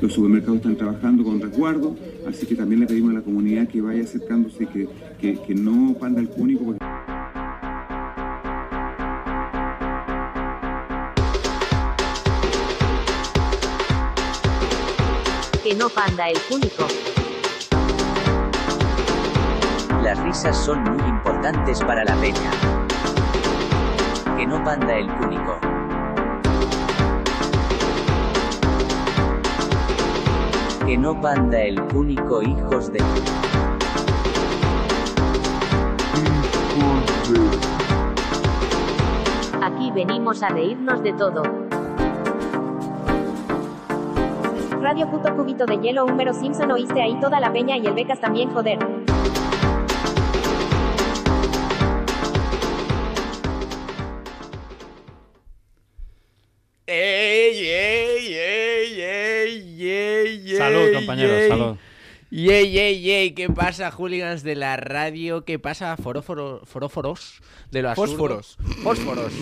Los supermercados están trabajando con resguardo, así que también le pedimos a la comunidad que vaya acercándose, que, que, que no panda el cúnico. porque- Que no panda el cúnico. Las risas son muy importantes para la peña. Que no panda el cúnico. Que no panda el cúnico, hijos de... Aquí venimos a reírnos de todo. Radio puto cubito de hielo húmero Simpson oíste ahí toda la peña y el becas también joder. Yey, yey, yey, ¿qué pasa, hooligans de la radio? ¿Qué pasa, foróforo- foróforos? De lo absurdo. Fósforos. Fósforos.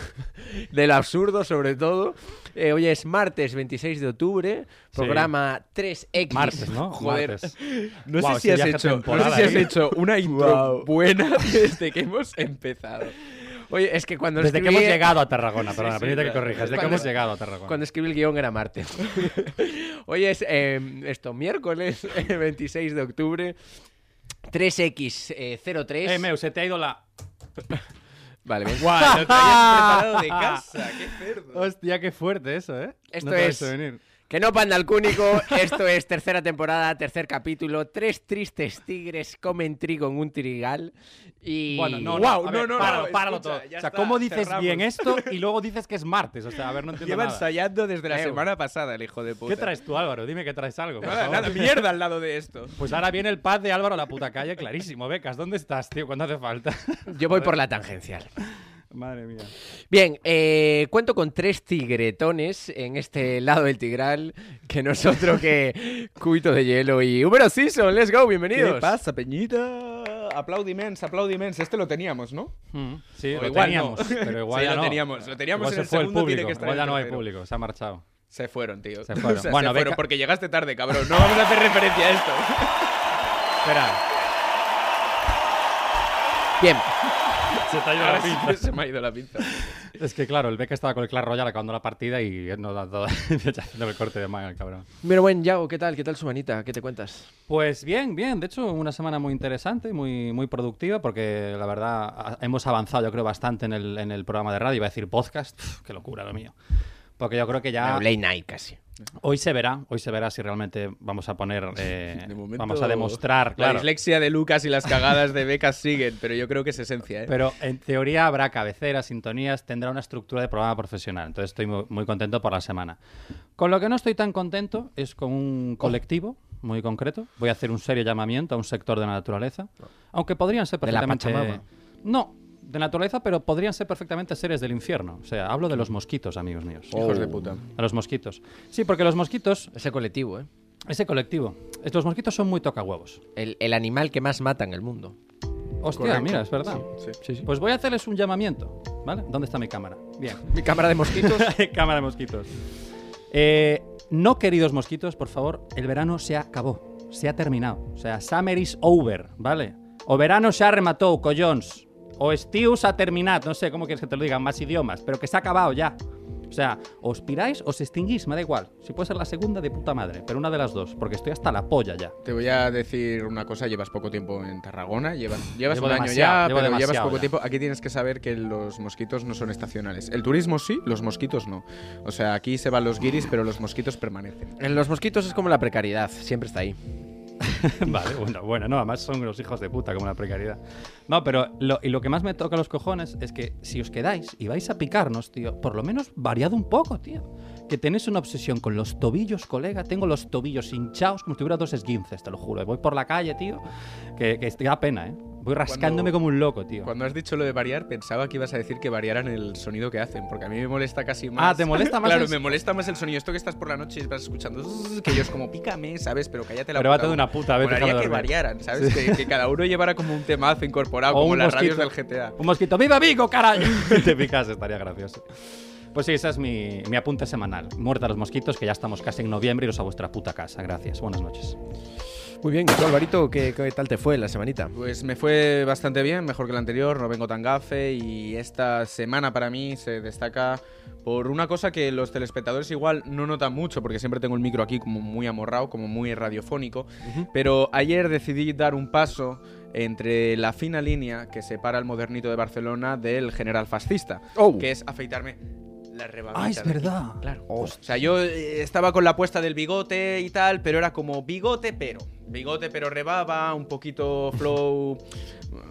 de lo absurdo, sobre todo. Eh, hoy es martes 26 de octubre, programa 3X. Martes, ¿no? Joder. Martes. No Guau, sé si has hecho, no sé si has ahí. hecho una intro Guau. buena desde que hemos empezado. Oye, es que cuando Desde que escribí- hemos llegado a Tarragona, perdona, sí, permite que claro. corrijas. Desde que Cuando- hemos llegado a Tarragona. Cuando escribí el guion era martes. Hoy es eh, esto, miércoles eh, 26 de octubre. 3X03. Eh, Meu, se te ha ido la. Vale, bien. Guau, lo traías preparado de casa, qué cerdo. Hostia, qué fuerte eso, ¿eh? Esto No es-. Que no panda el cúnico. Esto es tercera temporada, tercer capítulo. Tres tristes tigres comen trigo en un trigal. Y. Bueno, no, Guau, no, a ver, no, no, páralo, no, páralo escucha, todo. O sea, ¿cómo dices cerramos. bien esto y luego dices que es martes? O sea, a ver, no entiendo Lleva nada. ensayando desde la semana pasada el hijo de puta. ¿Qué traes tú, Álvaro? Dime que traes algo. Nada, nada, mierda al lado de esto. Pues ahora viene el pad de Álvaro a la puta calle, clarísimo. Becas, ¿dónde estás, tío? ¿Cuándo hace falta? Yo voy por la tangencial. Madre mía. Bien, eh, cuento con tres tigretones en este lado del tigral, que no es otro que Cubito de Hielo y Húmero Season. Let's go, bienvenidos. ¿Qué pasa, Peñita? Aplaudimens, aplaudimens. Este lo teníamos, ¿no? Mm, Sí, O lo igual teníamos, no. pero igual Sí, ya lo no. teníamos, lo teníamos Igual en se el fue el segundo, tiene público. que estar Igual ya no hay público, se ha marchado. Se fueron, tío. Se fueron. O sea, Bueno, se fueron porque llegaste tarde, cabrón. No vamos a hacer referencia a esto. Espera, Bien, se te ha ido Ahora la sí pinza. que se me ha ido la pinza. Es que claro, el Beca estaba con el Clash Royale acabando la partida y nos da todo haciendo el corte de manga, el cabrón. pero bueno, Yago, ¿qué tal? ¿Qué tal su manita? ¿Qué te cuentas? Pues bien, bien. De hecho, una semana muy interesante, muy, muy productiva, porque la verdad hemos avanzado, yo creo, bastante en el, en el programa de radio. Iba a decir podcast. Pf, qué locura lo mío. Porque yo creo que ya Bueno, late night casi. hoy se verá, hoy se verá si realmente vamos a poner, eh, De momento, vamos a demostrar, La claro. dislexia de Lucas y las cagadas de becas siguen, pero yo creo que es esencia, ¿eh? Pero en teoría habrá cabeceras, sintonías, tendrá una estructura de programa profesional. Entonces estoy muy, muy contento por la semana. Con lo que no estoy tan contento es con un colectivo muy concreto. Voy a hacer un serio llamamiento a un sector de la naturaleza. Aunque podrían ser ¿De la perfectamente... Pachamama? No, de naturaleza, pero podrían ser perfectamente seres del infierno. O sea, hablo de los mosquitos, amigos míos. Hijos de puta. De los mosquitos. Sí, porque los mosquitos, Ese colectivo, ¿eh? ese colectivo, los mosquitos son muy tocahuevos. El, el animal que más mata en el mundo. Hostia, Correcto. mira, es verdad. Sí. Pues voy a hacerles un llamamiento, ¿vale? ¿Dónde está mi cámara? Bien. Mi cámara de mosquitos. cámara de mosquitos. Eh, no, queridos mosquitos, por favor, el verano se acabó, se ha terminado. O sea, summer is over, ¿vale? O verano se ha rematado, collons. O estiu se ha terminado, no sé cómo quieres que te lo digan, más idiomas, pero que se ha acabado ya. O sea, os piráis o os extinguís, me da igual. Si puede ser la segunda de puta madre, pero una de las dos, porque estoy hasta la polla ya. Te voy a decir una cosa, llevas poco tiempo en Tarragona, llevas, llevas Llevo un año ya, llevo pero llevas poco ya. tiempo. Aquí tienes que saber que los mosquitos no son estacionales. El turismo sí, los mosquitos no. O sea, aquí se van los guiris, pero los mosquitos permanecen. En los mosquitos es como la precariedad, siempre está ahí. vale, bueno, bueno, no, además son los hijos de puta como la precariedad. No, pero lo, y lo que más me toca los cojones es que si os quedáis y vais a picarnos, tío, por lo menos variad un poco, tío. Que tenéis una obsesión con los tobillos, colega. Tengo los tobillos hinchados como si tuviera dos esguinces, te lo juro. Voy por la calle, tío, que, que da pena, ¿eh? Voy rascándome como un loco, tío. Cuando has dicho lo de variar, pensaba que ibas a decir que variaran el sonido que hacen, porque a mí me molesta casi más. Ah, ¿te molesta más Claro, el- me molesta más el sonido. Esto que estás por la noche y vas escuchando, que es como pícame, ¿sabes? Pero cállate la Pero puta vete de una puta vez, Molaría que variaran, ¿sabes? que, que cada uno llevara como un temazo incorporado, O como las radios del mosquito. GTA. Un mosquito, ¡viva Vigo, carajo! te picas, estaría gracioso. Pues sí, ese es mi, mi apunte semanal. Muerta a los mosquitos, que ya estamos casi en noviembre, iros a vuestra puta casa. Gracias. Buenas noches. Muy bien, ¿y tú, Alvarito, qué, qué tal te fue la semanita? Pues me fue bastante bien, mejor que la anterior, no vengo tan gafe y esta semana para mí se destaca por una cosa que los telespectadores igual no notan mucho, porque siempre tengo el micro aquí como muy amorrado, como muy radiofónico, pero ayer decidí dar un paso entre la fina línea que separa el modernito de Barcelona del general fascista, Oh. que es afeitarme la rebabita. Ah, es aquí. verdad. Claro. O sea, yo eh, estaba con la puesta del bigote y tal, pero era como bigote pero. Bigote pero rebaba, un poquito flow.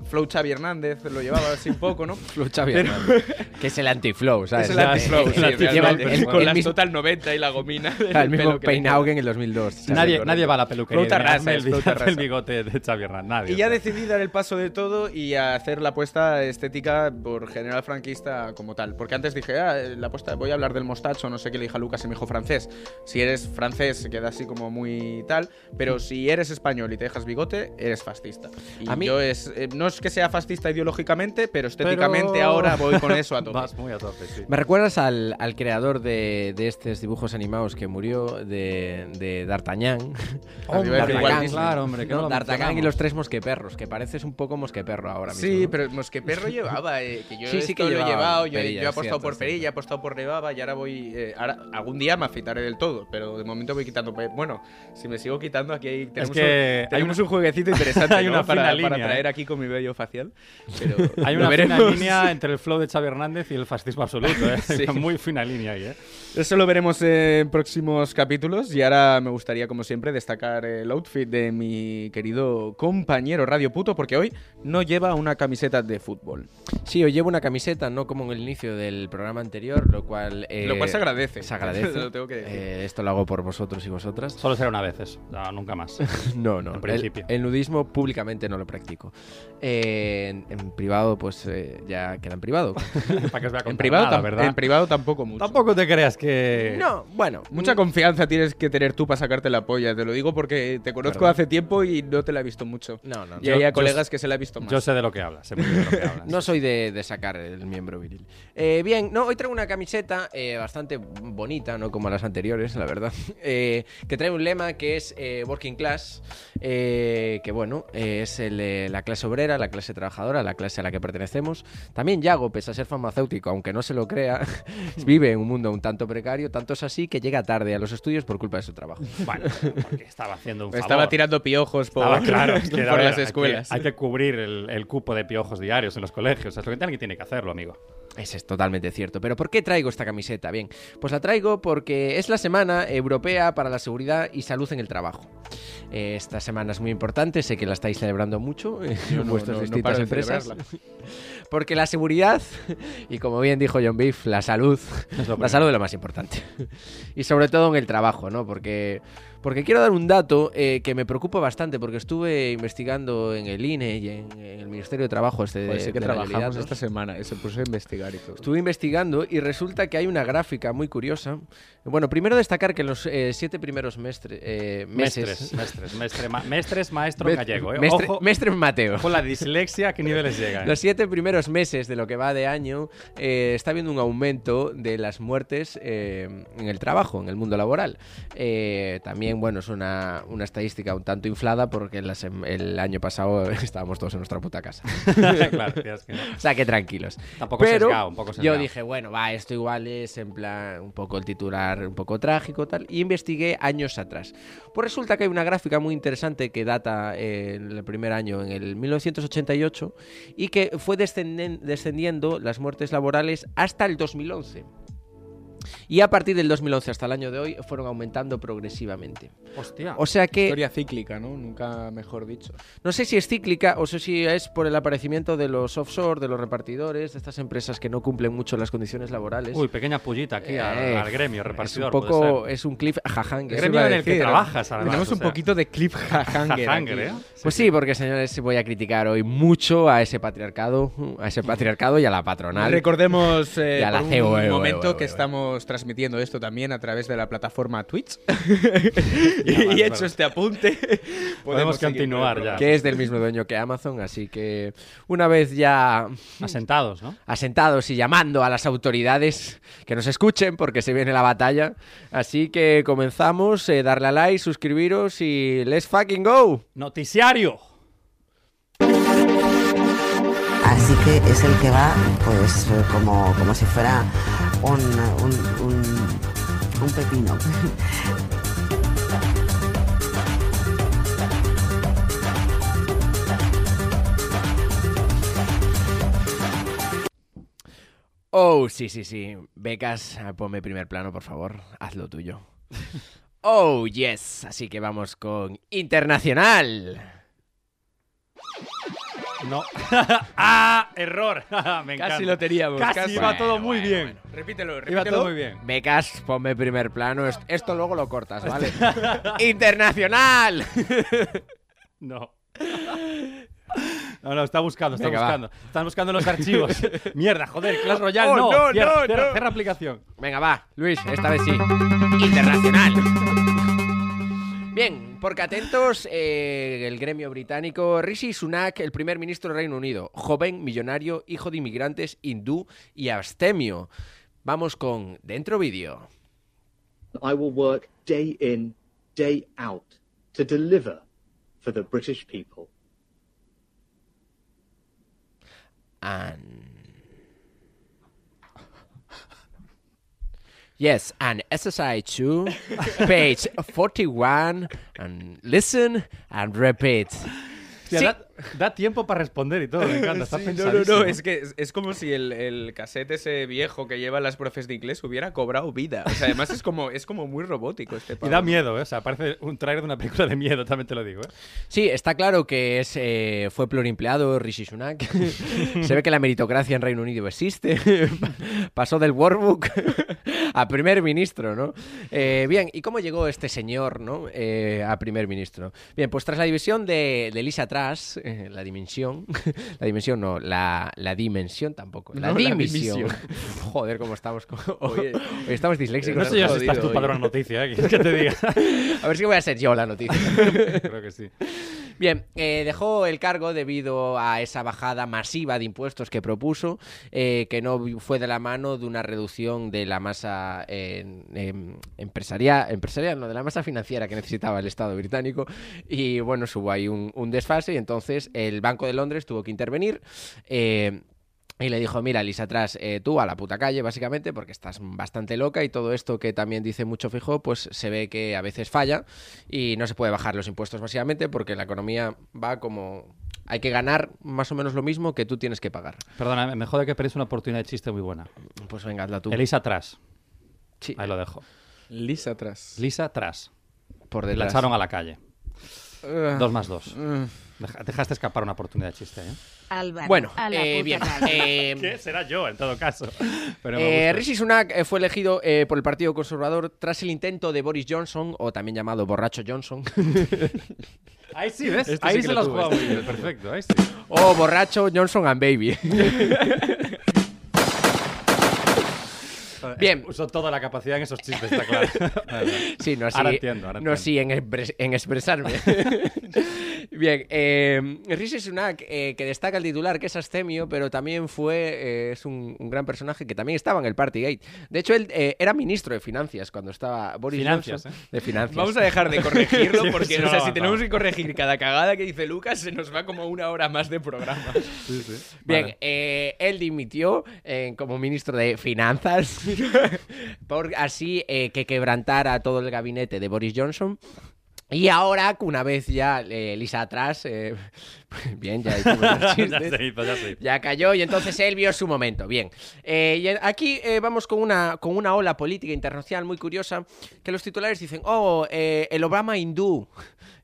Flow Xavi Hernández, lo llevaba así un poco, ¿no? Flow Xavi Hernández, que es el anti-flow, ¿sabes? Es el anti-flow, sí, el- el- con el las mismo- Total 90 y la gomina. del el mismo peinado que en el 2002. ¿sabes? Nadie, nadie va a la peluquería. "Hazme el, el rasa". bigote de Xavi Hernández. Nadie. Y ya o sea. decidí dar el paso de todo y hacer la apuesta estética por general franquista como tal. Porque antes dije, ah, la apuesta, voy a hablar del mostacho, no sé qué le dije a Lucas y me dijo francés. Si eres francés, se queda así como muy tal. Pero si eres español y te dejas bigote, eres fascista. Y A mí- yo es, eh, no es que sea fascista ideológicamente, pero estéticamente Pero- ahora voy con eso a tope. Vas muy a tope, sí. Me recuerdas al, al creador de, de estos dibujos animados que murió, de, de D'Artagnan. Hombre, D'Artagnan, claro, hombre, que no No, lo D'Artagnan y los tres mosqueperros, que pareces un poco mosqueperro ahora mismo. Sí, ¿no? pero Mosqueperro llevaba, eh, que yo Sí, sí que lo he llevaba llevado, yo, he- perilla, yo he apostado cierto, por perilla, he apostado por rebaba y ahora voy, eh, ahora algún día me afeitaré del todo, pero de momento voy quitando, bueno, si me sigo quitando aquí hay- tenemos, que un, hay tenemos una- un jueguecito interesante hay ¿no? una para, para traer ¿eh? aquí con mi vello facial, pero Hay una fina veremos. línea entre el flow de Xavi Hernández y el fascismo absoluto, ¿eh? Sí. Muy fina línea ahí, ¿eh? Eso lo veremos en próximos capítulos y ahora me gustaría, como siempre, destacar el outfit de mi querido compañero Radio Puto porque hoy no lleva una camiseta de fútbol. Sí, yo llevo una camiseta, no como en el inicio del programa anterior, lo cual... eh, Lo cual se agradece. Se agradece. Lo tengo que decir. Eh, esto lo hago por vosotros y vosotras. Solo será una vez eso, no, nunca más. No, no. En El, principio. el nudismo públicamente no lo practico. Eh, en, en privado, pues eh, ya queda en privado. Para que os vea En contar privado, nada, ¿verdad? en privado tampoco mucho. Tampoco te creas que... no, bueno. Mucha confianza tienes que tener tú para sacarte la polla. Te lo digo porque te conozco hace tiempo y no te la he visto mucho. No, no, Y no. hay a yo- colegas que se la ha visto más. Yo sé de lo que hablas, sé muy bien de lo que hablas. No soy de, de sacar el miembro viril. Eh, bien, no, hoy traigo una camiseta eh, bastante bonita, no como las anteriores, la verdad. eh, que trae un lema que es eh, Working Class, eh, que bueno, eh, es el, eh, la clase obrera, la clase trabajadora, la clase a la que pertenecemos. También Yago, pese a ser farmacéutico, aunque no se lo crea, vive en un mundo un tanto precario, tanto es así que llega tarde a los estudios por culpa de su trabajo. Bueno, porque estaba haciendo un favor. Estaba tirando piojos por, Estaba claro, es que, por a ver, las hay que- escuelas. Hay que, cubrir el, el cupo de piojos diarios en los colegios. Es lo que alguien tiene que hacerlo, amigo. Ese es totalmente cierto. Pero ¿por qué traigo esta camiseta? Bien, pues la traigo porque es la Semana Europea para la Seguridad y Salud en el Trabajo. Eh, esta semana es muy importante, sé que la estáis celebrando mucho eh, en no- vuestras no- distintas empresas. Porque la seguridad, y como bien dijo John Beef, la salud, la salud es lo más importante. y sobre todo en el trabajo, ¿no? Porque, porque quiero dar un dato eh, que me preocupa bastante, porque estuve investigando en el INE y en, en el Ministerio de Trabajo este de, Pues sí que de trabajamos esta semana. Se puso a investigar y todo. Estuve investigando y resulta que hay una gráfica muy curiosa. Bueno, primero destacar que en los eh, siete primeros mestre- eh, meses... Mestres, mestres, mestre, ma- mestres, maestro gallego, ¿eh? mestre, Ojo, mestre Mateo. con la dislexia, ¿a qué niveles llega? eh? Los siete primeros meses de lo que va de año eh, está habiendo un aumento de las muertes eh, en el trabajo, en el mundo laboral. Eh, también, bueno, es una, una estadística un tanto inflada porque sem- el año pasado estábamos todos en nuestra puta casa. claro, tío, es que no. O sea, que tranquilos. Tampoco Pero sesgado, un poco yo dije, bueno, va, esto igual es en plan un poco el titular, un poco trágico tal, y investigué años atrás. Pues resulta que hay una gráfica muy interesante que data eh, en el primer año, en el 1988, y que fue descendiendo las muertes laborales hasta el 2011. Y a partir del 2011 hasta el año de hoy fueron aumentando progresivamente. Hostia. O sea que Historia cíclica, ¿no? Nunca mejor dicho. no sé si es cíclica o sé si es por el aparecimiento de los offshore, de los repartidores, de estas empresas que no cumplen mucho las condiciones laborales. Uy, pequeña pullita aquí al, Eh, al gremio, es un repartidor. poco, es un cliff jajanger. Gremio en el que trabajas, además, Tenemos o un poquito de clip hanger. Hanger, aquí. ¿eh? Pues sí, porque señores, voy a criticar hoy mucho a ese patriarcado, a ese patriarcado y a la patronal. Recordemos eh, Y a la por un CEO, eh, momento eh, que eh, estamos estamos transmitiendo esto también a través de la plataforma Twitch. Ya, y vale, hecho vale. este apunte, Podemos continuar ya. que es del mismo dueño que Amazon, así que una vez ya Asentados, ¿no? asentados y llamando a las autoridades que nos escuchen porque se viene la batalla. Así que comenzamos, eh, darle a like, suscribiros y let's fucking go. Noticiario. Así que es el que va, pues, como, como si fuera un, un, un, un pepino. Oh, sí, sí, sí. Becas, eh, ponme primer plano, por favor. Haz lo tuyo. Oh, yes. Así que vamos con Internacional. No. ¡Ah! Error. Me encanta. Casi lo teníamos. Casi iba todo muy bien. Repítelo, repítelo. Iba todo muy bien. Becas, ponme primer plano. Est- Esto luego lo cortas, ¿vale? Internacional. No. No, no, está buscando, está Venga, va. buscando. Están buscando los archivos. Mierda, joder, Clash Royale, Oh, no. no, cierra, no, cierra, no. cierra aplicación. Venga, va, Luis, esta vez sí. Internacional. Bien, porque atentos, eh, el gremio británico, Rishi Sunak, el primer ministro del Reino Unido, joven, millonario, hijo de inmigrantes hindú y abstemio. Vamos con Dentro Vídeo. I will work day in, day out to deliver for the British people. And... Yes, and SSI 2, page 41, and listen and repeat. Hostia, Sí. da, da tiempo para responder y todo, me encanta. Está Sí, no, no, no, es que es, es como si el, el cassette ese viejo que lleva las profes de inglés hubiera cobrado vida. O sea, además es como, es como muy robótico este Y pavo. da miedo, ¿eh? O sea, parece un trailer de una película de miedo, también te lo digo, ¿eh? Sí, está claro que es, eh, fue pluriempleado Rishi Sunak. Se ve que la meritocracia en Reino Unido existe. Pasó del workbook a primer ministro, ¿no? Eh, bien, ¿y cómo llegó este señor, ¿no? Eh, a primer ministro? Bien, pues tras la división de, de Lisa Truss, eh, la dimensión, la dimensión no, la, la dimensión tampoco, la No, la dimisión. dimisión. Joder, cómo estamos. con- Hoy, hoy estamos disléxicos. No sé yo si estás tú para una noticia, ¿eh? ¿Quieres que te diga? A ver si voy a ser yo la noticia. Creo que sí. Bien, eh, dejó el cargo debido a esa bajada masiva de impuestos que propuso, eh, que no fue de la mano de una reducción de la masa em, empresarial, empresarial, no, de la masa financiera que necesitaba el Estado británico. Y bueno, hubo ahí un, un desfase y entonces el Banco de Londres tuvo que intervenir. eh, y le dijo, mira, Lisa atrás, tú a la puta calle, básicamente, porque estás bastante loca y todo esto que también dice mucho Fijo, pues se ve que a veces falla y no se puede bajar los impuestos masivamente porque la economía va como... Hay que ganar más o menos lo mismo que tú tienes que pagar. Perdona, me jode que perdéis una oportunidad de chiste muy buena. Pues venga, hazla tú. Elisa atrás. Sí, Ahí lo dejo. Lisa atrás. Lisa atrás. por La detrás. echaron a la calle. Dos más dos. ah. Deja- dejaste escapar una oportunidad de chiste, ¿eh? Álvaro, Bueno, eh, bien. eh, Será yo, en todo caso. Pero Eh. Rishi Sunak eh, fue elegido eh, por el Partido Conservador tras el intento de Boris Johnson, o también llamado Borracho Johnson, Ahí sí, ¿ves? Este Ahí sí se lo los este muy bien. Perfecto, ahí sí. o Borracho Johnson and Baby. Bien. Uso toda la capacidad en esos chistes, está claro. Sí, no así, Ahora entiendo, ahora no entiendo. así en, expres- en expresarme. Bien, eh, Rishi Sunak, eh, que destaca el titular, que es astemio, pero también fue, eh, es un, un gran personaje que también estaba en el Partygate. De hecho, él eh, era ministro de Finanzas cuando estaba Boris Finanzas, Johnson. ¿eh? De Finanzas. Vamos a dejar de corregirlo porque, sí, o no sea, si tenemos que corregir cada cagada que dice Lucas, se nos va como una hora más de programa. Sí, sí. Bien, Vale. eh, él dimitió eh, como ministro de Finanzas por así eh, que quebrantara todo el gabinete de Boris Johnson. Y ahora, una vez ya eh, Lisa atrás, eh, bien, ya ya ya se hizo. Ya cayó y entonces él vio su momento. Bien. Eh, y aquí eh, vamos con una, con una ola política internacional muy curiosa que los titulares dicen, oh, eh, el Obama hindú.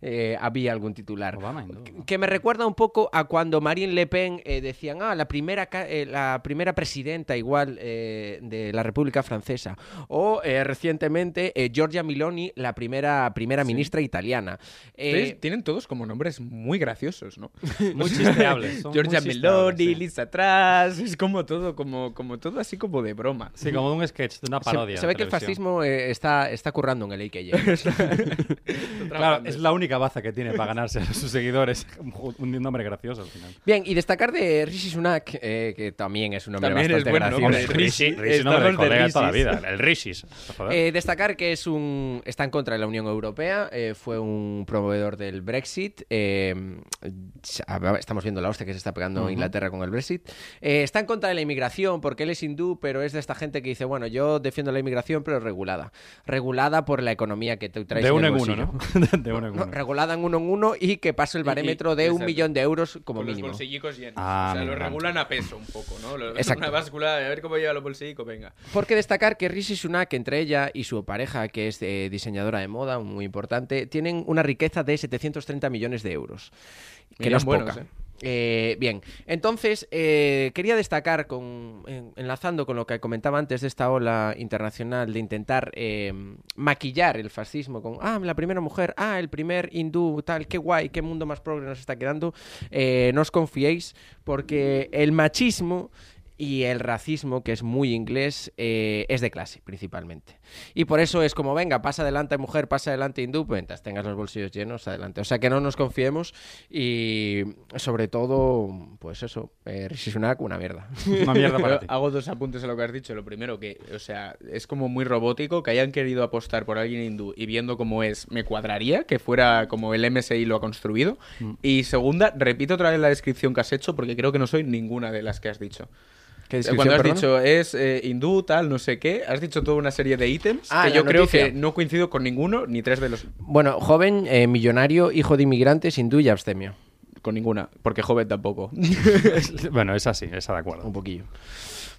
Eh, había algún titular. Obama hindú. Que me recuerda un poco a cuando Marine Le Pen eh, decían, ah, la primera, ca- eh, la primera presidenta igual eh, de la República Francesa. O eh, recientemente eh, Giorgia Miloni, la primera, primera ministra italiana. Entonces, Eh, tienen todos como nombres muy graciosos, ¿no? Muy chisteables. son Giorgia muy Meloni, sí. Lisa atrás, es como todo, como, como todo así como de broma. Sí, como de un sketch, de una se- parodia. se, de ve que el fascismo eh, está, está currando en el IKEA. Claro, es la única baza que tiene para ganarse a sus seguidores. Un- nombre gracioso al final. Bien, y destacar de Rishi Sunak, eh, que también es un nombre También es bastante buen gracioso. nombre, Hombre, Rishi, Rishi, Rishi, nombre de colega de toda la vida. El Rishis. Joder. Eh, destacar que es un está en contra de la Unión Europea, eh, fue un proveedor del Brexit. eh, estamos viendo la hostia que se está pegando Inglaterra con el Brexit. Eh, está en contra de la inmigración porque él es hindú, pero es de esta gente que dice, bueno, yo defiendo la inmigración, pero regulada. Regulada por la economía que tú traes de uno en uno. ¿no? de uno en No, uno. regulada en uno en uno y que pase el Y- y- barómetro de un millón de euros como Con mínimo. los bolsillicos llenos. Ah, o sea, lo regulan a peso un poco, ¿no? Lo- Exacto. Una báscula, a ver cómo lleva los bolsillicos, venga. Porque destacar que Rishi Sunak, entre ella y su pareja, que es eh, diseñadora de moda, muy importante, tienen una riqueza de 730 millones de euros. Que Miran no es buenos, poca. ¿eh? Eh, bien, entonces eh, quería destacar, con, en- enlazando con lo que comentaba antes de esta ola internacional de intentar eh, maquillar el fascismo con, ah, la primera mujer, ah, el primer hindú, tal, qué guay, qué mundo más progre nos está quedando, no os confiéis porque el machismo y el racismo, que es muy inglés, eh, es de clase, principalmente. Y por eso es como, venga, pasa adelante mujer, pasa adelante hindú, mientras tengas los bolsillos llenos, adelante. O sea, que no nos confiemos y sobre todo, pues eso, eh, Rishi Sunak, una mierda. Una mierda para ti. hago dos apuntes a lo que has dicho. Lo primero, que, o sea, es como muy robótico que hayan querido apostar por alguien hindú y viendo cómo es, me cuadraría que fuera como el MSI lo ha construido. Mm. Y segunda, repito otra vez la descripción que has hecho porque creo que no soy ninguna de las que has dicho. ¿Qué Eh, descripción, Cuando has perdona? dicho es eh, hindú, tal, no sé qué, has dicho toda una serie de ítems Ah, que yo creo que no coincido con ninguno ni tres de los. Bueno, joven, eh, millonario, hijo de inmigrantes, hindú y abstemio. Con ninguna, porque joven tampoco. Bueno, esa sí, esa de acuerdo. Un poquillo.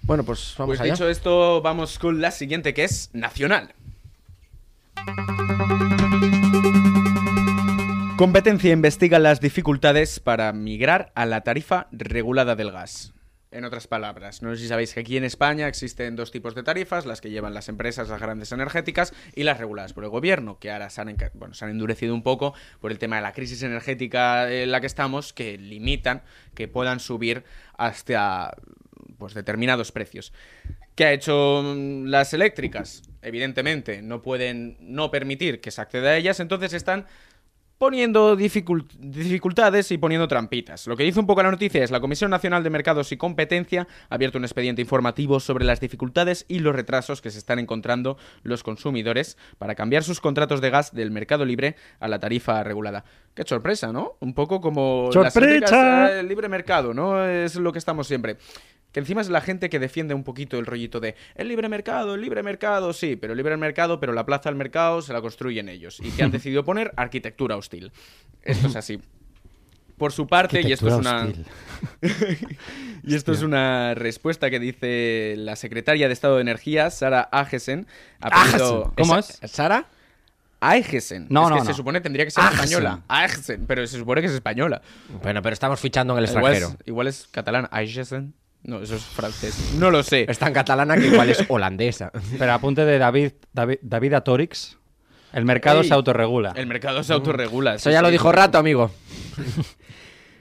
Bueno, pues vamos Pues allá. dicho esto, vamos con la siguiente que es nacional. Competencia investiga las dificultades para migrar a la tarifa regulada del gas. En otras palabras, no sé si sabéis que aquí en España existen dos tipos de tarifas, las que llevan las empresas, las grandes energéticas, y las reguladas por el gobierno, que ahora se han, bueno, se han endurecido un poco por el tema de la crisis energética en la que estamos, que limitan que puedan subir hasta pues, determinados precios. ¿Qué ha hecho mm, las eléctricas? Evidentemente, no pueden no permitir que se acceda a ellas, entonces están poniendo dificult- dificultades y poniendo trampitas. Lo que dice un poco la noticia es la Comisión Nacional de Mercados y Competencia ha abierto un expediente informativo sobre las dificultades y los retrasos que se están encontrando los consumidores para cambiar sus contratos de gas del mercado libre a la tarifa regulada. Qué sorpresa, ¿no? Un poco como las ¡Sorpresa! eléctricas, eh, el libre mercado, ¿no? Es lo que estamos siempre. Que encima es la gente que defiende un poquito el rollito de el libre mercado, el libre mercado, sí, pero el libre mercado, pero la plaza del mercado se la construyen ellos. Y que han decidido poner arquitectura hostil. Esto es así. Por su parte, y esto es una. y esto es una respuesta que dice la secretaria de Estado de Energía, Sara Agesen. apellido- ¿Cómo ¿Esa- es? ¿Sara? Aegesen. No, es que no, se no. supone tendría que ser española. Aegesen, pero se supone que es española. Bueno, pero estamos fichando en el Igual extranjero. es, igual es catalán. Aegesen. No, eso es francés. No lo sé. Es tan catalana que igual es holandesa. Pero apunte de David, David, David Atorix. El mercado Ey, se autorregula. El mercado se autorregula. Eso sí, ya lo dijo Rato, amigo.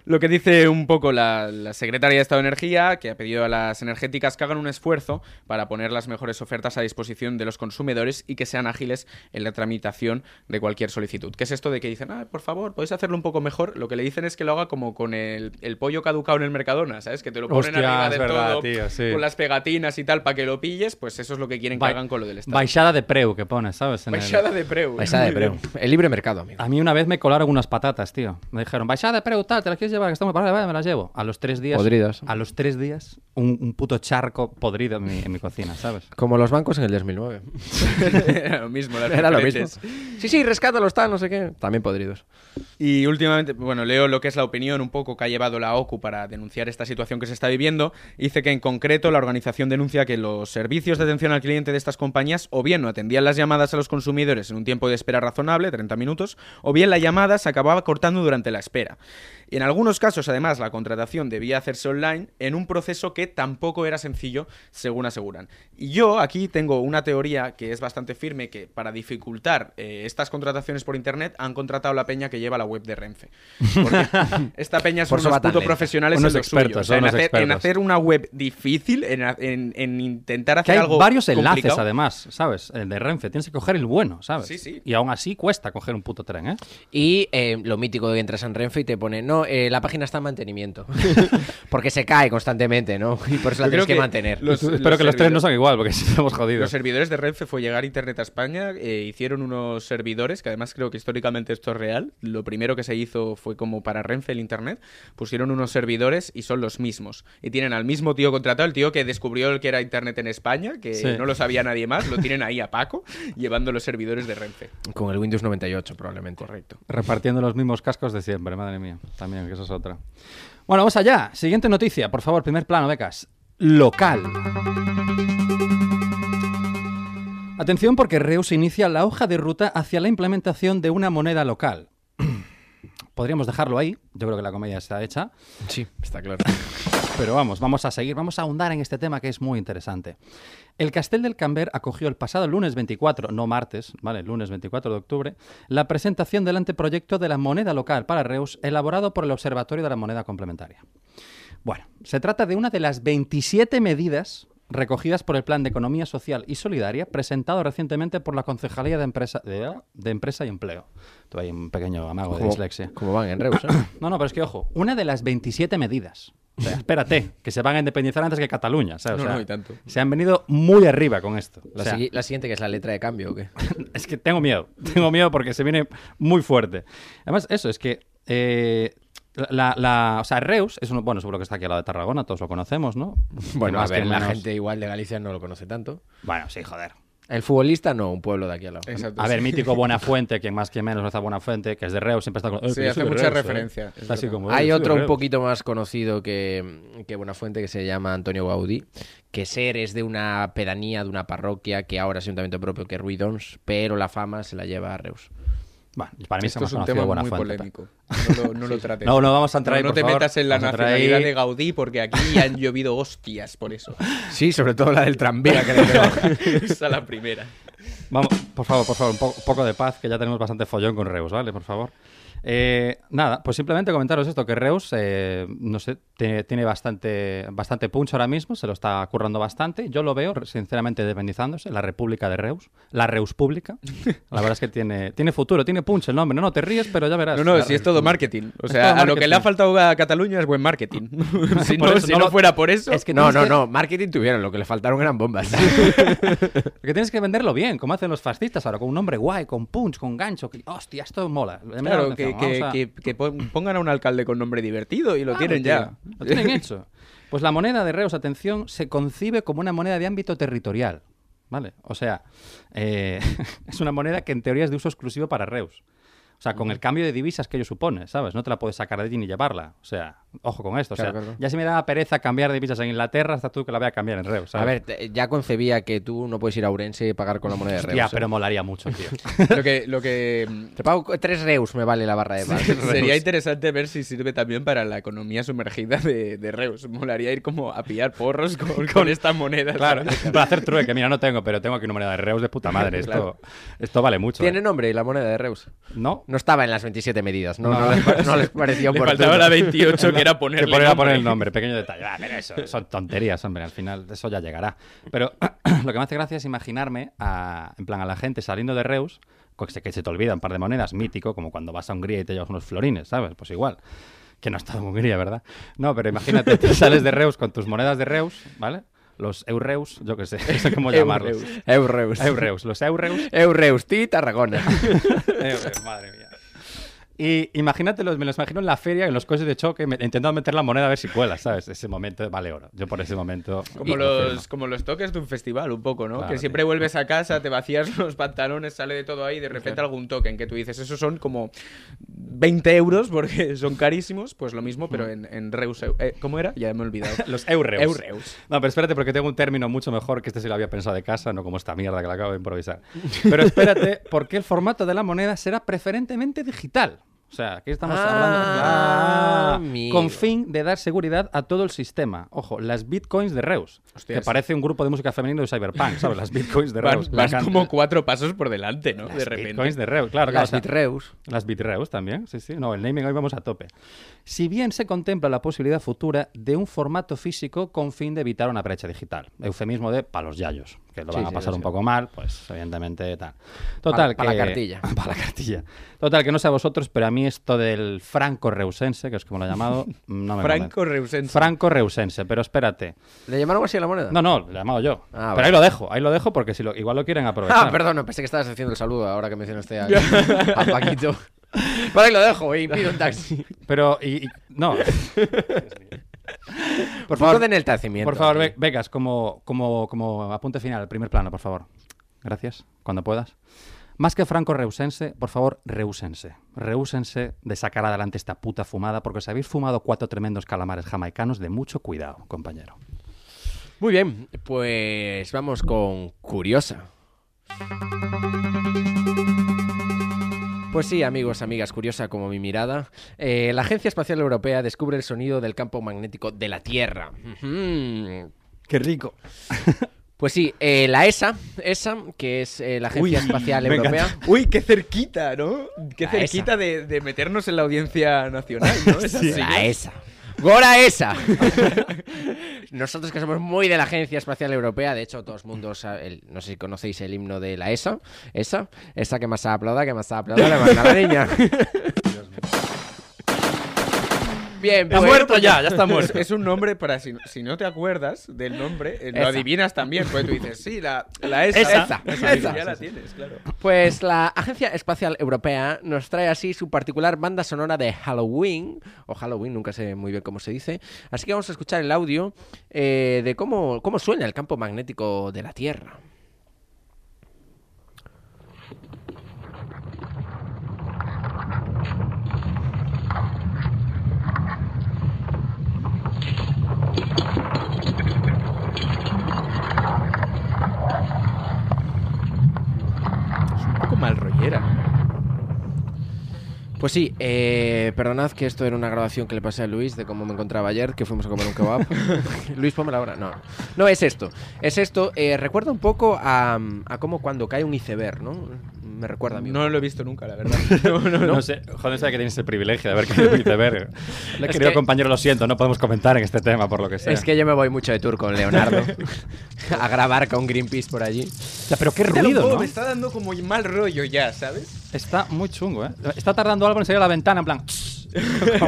Lo que dice un poco la, la secretaria de Estado de Energía, que ha pedido a las energéticas que hagan un esfuerzo para poner las mejores ofertas a disposición de los consumidores y que sean ágiles en la tramitación de cualquier solicitud. ¿Qué es esto de que dicen, ah, por favor, podéis hacerlo un poco mejor? Lo que le dicen es que lo haga como con el, el pollo caducado en el Mercadona, ¿sabes? Que te lo ponen Hostia, arriba de verdad, todo, tío, sí. con las pegatinas y tal, para que lo pilles, pues eso es lo que quieren que Ba- hagan con lo del Estado. Baixada de preu que pone, ¿sabes? En el- Baixada de preu. Baixada de preu. El libre mercado, amigo. A mí una vez me colaron unas patatas, tío. Me dijeron, baixada de preu, tal, ¿te las quieres llevar? Que estamos para vale, me las llevo. A los tres días... Podridas. A los tres días, un, un puto charco podrido en mi, en mi cocina, ¿sabes? Como los bancos en el 2009. Era lo mismo, las Era lo mismo. Sí, sí, rescátalos, tal, no sé qué. También podridos. Y últimamente, bueno, leo lo que es la opinión un poco que ha llevado la OCU para denunciar esta situación que se está viviendo. Dice que en concreto la organización denuncia que los servicios de atención al cliente de estas compañías o bien no atendían las llamadas a los consumidores en un tiempo de espera razonable, 30 minutos, o bien la llamada se acababa cortando durante la espera. Y en algunos casos, además, la contratación debía hacerse online en un proceso que tampoco era sencillo, según aseguran. Y yo aquí tengo una teoría que es bastante firme que para dificultar eh, estas contrataciones por internet han contratado la peña que lleva la web de Renfe. Porque esta peña son unos putos profesionales Unos en expertos, suyo. O sea, en, unos hacer, en expertos. hacer una web difícil, en, en- en intentar Que hacer hay algo varios enlaces, complicado. además, ¿sabes? El de Renfe. Tienes que coger el bueno, ¿sabes? Sí, sí. Y aún así cuesta coger un puto tren, ¿eh? Y eh, lo mítico de que entras en Renfe y te pone, no, eh, la página está en mantenimiento. Porque se cae constantemente, ¿no? Y por eso la Yo tienes que, que mantener. los- Espero que los trenes no son igual, porque si estamos jodidos. Los servidores de Renfe fue llegar Internet a España, eh, hicieron unos servidores, que además creo que históricamente esto es real. Lo primero que se hizo fue como para Renfe el Internet, pusieron unos servidores y son los mismos. Y tienen al mismo tío contratado, el tío que descubrió el que era Internet en España, que Sí. no lo sabía nadie más, lo tienen ahí a Paco, llevando los servidores de Renfe. Con el Windows 98 probablemente. Correcto. Repartiendo los mismos cascos de siempre, madre mía. También, que eso es otra. Bueno, vamos allá. Siguiente noticia, por favor, primer plano, becas. Local. Atención porque Reus inicia la hoja de ruta hacia la implementación de una moneda local. Podríamos dejarlo ahí, yo creo que la comedia está hecha, Sí, está claro. pero vamos, vamos a seguir, vamos a ahondar en este tema que es muy interesante. El Castel del Camber acogió el pasado lunes 24, no martes, ¿vale? Lunes 24 de octubre, la presentación del anteproyecto de la moneda local para Reus elaborado por el Observatorio de la Moneda Complementaria. Bueno, se trata de una de las 27 medidas recogidas por el Plan de Economía Social y Solidaria presentado recientemente por la Concejalía de Empresa, de, de Empresa y Empleo. Tuve ahí un pequeño amago de dislexia. como van en Reus, ¿eh? No, no, pero es que ojo, una de las 27 medidas. O sea, espérate, que se van a independizar antes que Cataluña, ¿sabes? O No, sea, no, y tanto. Se han venido muy arriba con esto. O La, sea, sigui- la siguiente que es la letra de cambio, ¿o qué? es que tengo miedo, tengo miedo porque se viene muy fuerte. Además, eso, es que eh, la, la- o sea, Reus es uno, bueno, seguro que está aquí al lado de Tarragona, todos lo conocemos, ¿no? Bueno, Más a que ver, la gente igual de Galicia no lo conoce tanto. Bueno, sí, joder. El futbolista no, un pueblo de aquí al lado. Exacto, A ver, mítico Buenafuente, quien más que menos está Buenafuente, que es de Reus, siempre está con... "Eh, Sí, que hace mucha Reus, ¿eh". referencia, es Está así verdad. como, "Eh, Hay otro un Reus". poquito más conocido que, que Buenafuente que se llama Antonio Gaudí, que ser es de una pedanía, de una parroquia que ahora es ayuntamiento propio que es Ruidons, pero la fama se la lleva a Reus. Bueno, para mí Esto se es un tema muy polémico. No lo, no lo trates. No, no vamos a entrar ahí, No, no por te favor. metas en la Vamos nacionalidad ahí. de Gaudí porque aquí han llovido hostias por eso. Sí, sobre todo la del tranvía que le pegó. Esa la primera. Vamos, por favor, por favor, un poco de paz, que ya tenemos bastante follón con Reus, ¿vale? Por favor. Eh, nada, pues simplemente comentaros esto, que Reus, eh, no sé, tiene, tiene bastante, bastante punch ahora mismo, se lo está currando bastante. Yo lo veo, sinceramente, dependizándose, la República de Reus, la Reus Pública. La verdad es que tiene, tiene futuro, tiene punch el nombre. No, no, te ríes, pero ya verás. No, no, si es todo marketing. O sea, a lo que le ha faltado a Cataluña es buen marketing. si no, eso si no fuera por eso. Es que No, no, que- no, marketing tuvieron, lo que le faltaron eran bombas. Que tienes que venderlo bien, como hacen los fascistas ahora, con un nombre guay, con punch, con gancho. Que, hostia, esto mola. Claro, que, que- vamos a- que- que pon- pongan a un alcalde con nombre divertido y lo Claro, tienen tío, ya. Lo tienen hecho. Pues la moneda de Reus, atención, se concibe como una moneda de ámbito territorial. ¿Vale? O sea, eh, es una moneda que en teoría es de uso exclusivo para Reus. O sea, con el cambio de divisas que ello supone, ¿sabes? No te la puedes sacar de allí ni llevarla. O sea, ojo con esto. O sea, Claro, ya si me daba pereza cambiar divisas en Inglaterra, hasta tú que la voy a cambiar en Reus. ¿sabes? A ver, te- ya concebía que tú no puedes ir a Urense y pagar con la moneda de Reus. Ya, ¿eh? pero molaría mucho, tío. Lo que, lo que Te pago co- tres Reus, me vale la barra de pan. sería interesante ver si sirve también para la economía sumergida de, de Reus. Molaría ir como a pillar porros con, con estas monedas. Claro, para hacer trueque. Mira, no tengo, pero tengo aquí una moneda de Reus de puta madre. Esto, Claro. esto vale mucho. ¿Tiene ¿eh? nombre la moneda de Reus? ¿No? No estaba en las 27 medidas, ¿no? No. No, les, no les pareció Le faltaba la 28, que era ponerle Que poner, poner el nombre, pequeño detalle. Ah, pero eso son tonterías, hombre. Al final, eso ya llegará. Pero lo que me hace gracia es imaginarme a, en plan, a la gente saliendo de Reus, que se, que se te olvida un par de monedas, mítico, como cuando vas a Hungría y te llevas unos florines, ¿sabes? Pues igual. Que no has estado en Hungría, ¿verdad? No, pero imagínate, te sales de Reus con tus monedas de Reus, ¿vale? Los eureus, yo qué sé, no sé cómo llamarlos. Eureus. Eureus, los eureus. Eureus, ti Tarragona. Eureus, madre mía. Y imagínate, los- me los imagino en la feria, en los coches de choque, me- intentando meter la moneda a ver si cuela, ¿sabes? Ese momento vale oro. Yo por ese momento. Como lo los, como los toques de un festival, un poco, ¿no? Claro, que siempre tío. vuelves a casa, te vacías los pantalones, sale de todo ahí y de repente algún token que tú dices, esos son como 20 euros porque son carísimos. Pues lo mismo, pero en, en Reus. eh, ¿Cómo era? Ya me he olvidado. Los eureus. Eureus. No, pero espérate, porque tengo un término mucho mejor que este sí lo había pensado de casa, no como esta mierda que la acabo de improvisar. Pero espérate, porque el formato de la moneda será preferentemente digital. O sea, aquí estamos Ah, hablando Ah, con fin de dar seguridad a todo el sistema. Ojo, las bitcoins de Reus, Hostias. que parece un grupo de música femenino de Cyberpunk, ¿sabes? Las bitcoins de Vas, Reus. Vas encanta. como cuatro pasos por delante, ¿no? de repente. bitcoins de Reus, claro. claro, Las Bitreus. Las Bitreus también, sí, sí. No, el naming hoy vamos a tope. Si bien se contempla la posibilidad futura de un formato físico con fin de evitar una brecha digital. Eufemismo de palos yayos, que lo Sí, van a sí, pasar sí. un poco mal, pues evidentemente tal. Total, Pa- pa que... la cartilla. para la cartilla. Total, que no sé a vosotros, pero a mí esto del franco-reusense, que es como lo he llamado, no me Franco convence. Reusense. Franco-reusense, pero espérate. ¿Le llamaron así a la moneda? No, no, lo he llamado yo. Ah, pero vale. ahí lo dejo, ahí lo dejo porque si lo, igual lo quieren aprovechar. Ah, perdón, pensé que estabas haciendo el saludo ahora que mencionaste a, a Paquito. Vale, lo dejo y pido un taxi. Pero, y, y- no, Por favor, den el tacimiento. Por favor, Vegas, como, como, como apunte final, primer plano, por favor. Gracias, cuando puedas. Más que franco reusense, por favor, reúsense. Reúsense de sacar adelante esta puta fumada, porque os habéis fumado cuatro tremendos calamares jamaicanos de mucho cuidado, compañero. Muy bien, pues vamos con Curiosa. Pues sí, amigos, amigas, curiosa como mi mirada. eh, la Agencia Espacial Europea descubre el sonido del campo magnético de la Tierra. Ujú. ¡Qué rico! Pues sí, eh, la ESA, ESA, que es eh, la Agencia Espacial Europea. Uy, qué cerquita, ¿no? Qué La cerquita de, de meternos en la audiencia nacional, ¿no? Es así, La. ESA. ¡Gora ESA! Nosotros que somos muy de la Agencia Espacial Europea, de hecho, todos mundos, sabe- el- no sé si conocéis el himno de la ESA, esa, esa que más aplauda, que más aplauda, le manda la niña. Bien, ¡Ha pues- muerto ya! ¡Ya está muerto! Es un nombre para si, si no te acuerdas del nombre, eh, lo Esa. adivinas también. Pues tú dices, sí, la, la esa. Esa, Esa, esa. Ya la tienes, claro. Pues la Agencia Espacial Europea nos trae así su particular banda sonora de Halloween, o Halloween, nunca sé muy bien cómo se dice. Así que vamos a escuchar el audio eh, de cómo, cómo suena el campo magnético de la Tierra. Mal rollera. Pues sí, eh, perdonad que esto era una grabación que le pasé a Luis de cómo me encontraba ayer, que fuimos a comer un kebab. Luis, pónmela ahora. No, no es esto. Es esto. eh, recuerda un poco a, a cómo cuando cae un iceberg, ¿no? Me recuerda a mí. No lo he visto nunca, la verdad. No, no, no. No sé, joder, sabe que tienes el privilegio de haber querido iceberg. Es Querido que- compañero, lo siento, no podemos comentar en este tema, por lo que sea. Es que yo me voy mucho de tour con Leonardo a grabar con Greenpeace por allí. O sea, pero qué ruido, poco, ¿no? Me está dando como mal rollo ya, ¿sabes? Está muy chungo, ¿eh? Está tardando algo en salir a la ventana, en plan...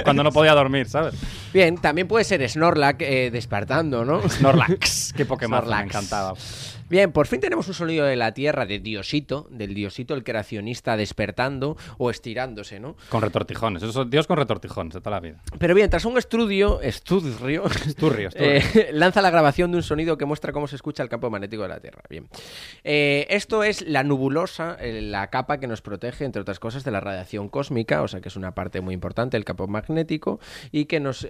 cuando no podía dormir, ¿sabes? Bien, también puede ser Snorlax eh, despertando, ¿no? Snorlax. Qué Pokémon me Snorlax. encantaba. Bien, por fin tenemos un sonido de la Tierra de Diosito, del Diosito el creacionista despertando o estirándose, ¿no? Con retortijones. Eso es Dios con retortijones de toda la vida. Pero bien, tras un estudio, estudio, Esturrio, esturrio. eh, lanza la grabación de un sonido que muestra cómo se escucha el campo magnético de la Tierra. Bien. Eh, esto es la nubulosa, eh, la capa que nos protege, entre otras cosas, de la radiación cósmica, o sea que es una parte muy importante del campo magnético y que nos,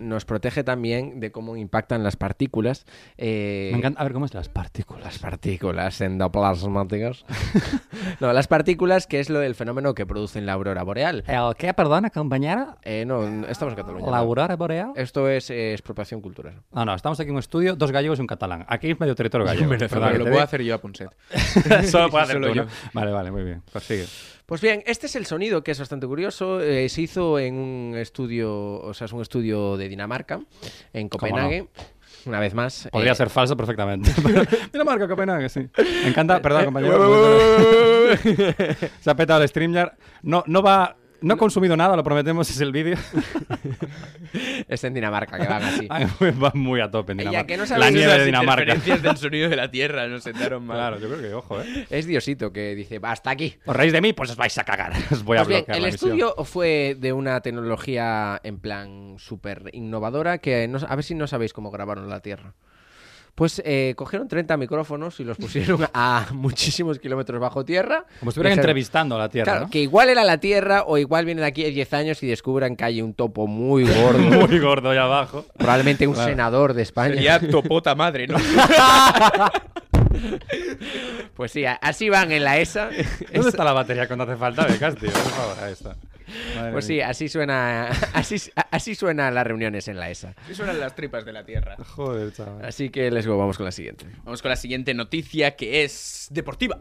nos protege también de cómo impactan las partículas. Me encanta. A ver, ¿cómo es las partículas? las partículas endoplasmáticas. no, las partículas, que es lo del fenómeno que producen la aurora boreal. ¿El qué, perdona, compañera? Eh, no, estamos en Cataluña. ¿La aurora boreal? Esto es eh, expropiación cultural. No, no, estamos aquí en un estudio, dos gallegos y un catalán. Aquí es medio territorio gallego. Perdona, lo puedo hacer yo a Ponset. Solo puedo hacer Solo tú, yo. Vale, vale, muy bien. Pues. Pues bien, este es el sonido que es bastante curioso. eh, se hizo en un estudio, o sea, es un estudio de Dinamarca, en ¿Cómo no? Una vez más. Podría eh, ser falso perfectamente. Dinamarca, Copenhague, sí. Me encanta, perdón, compañero. Se ha petado el StreamYard. No, no va... No he consumido nada, lo prometemos, es el vídeo. Es en Dinamarca, que van así. va muy a tope en Dinamarca. que no La nieve de Dinamarca. interferencias del sonido de la Tierra nos sentaron mal. Claro, yo creo que, ojo, ¿eh? Es Diosito que dice, hasta aquí. ¿Os reís de mí? Pues os vais a cagar. Os voy a Pues bien, bloquear el la emisión. estudio fue de una tecnología en plan súper innovadora que no- a ver si no sabéis cómo grabaron la Tierra. Pues eh, cogieron 30 micrófonos y los pusieron a muchísimos kilómetros bajo tierra. Como si estuvieran entrevistando a la Tierra, Claro, ¿no? que igual era la Tierra o igual vienen aquí a 10 años y descubran que hay un topo muy gordo. Muy gordo ahí abajo. Probablemente un Claro. senador de España. Sería topota madre, ¿no? Pues sí, así van en la ESA. ¿Dónde está la batería cuando hace falta? Becas, tío. Por favor, ahí está. Madre Pues sí, así suena, así, así suenan las reuniones en la ESA. Y suenan las tripas de la tierra. Joder, chaval. Así que let's go, vamos con la siguiente. Vamos con la siguiente noticia que es deportiva.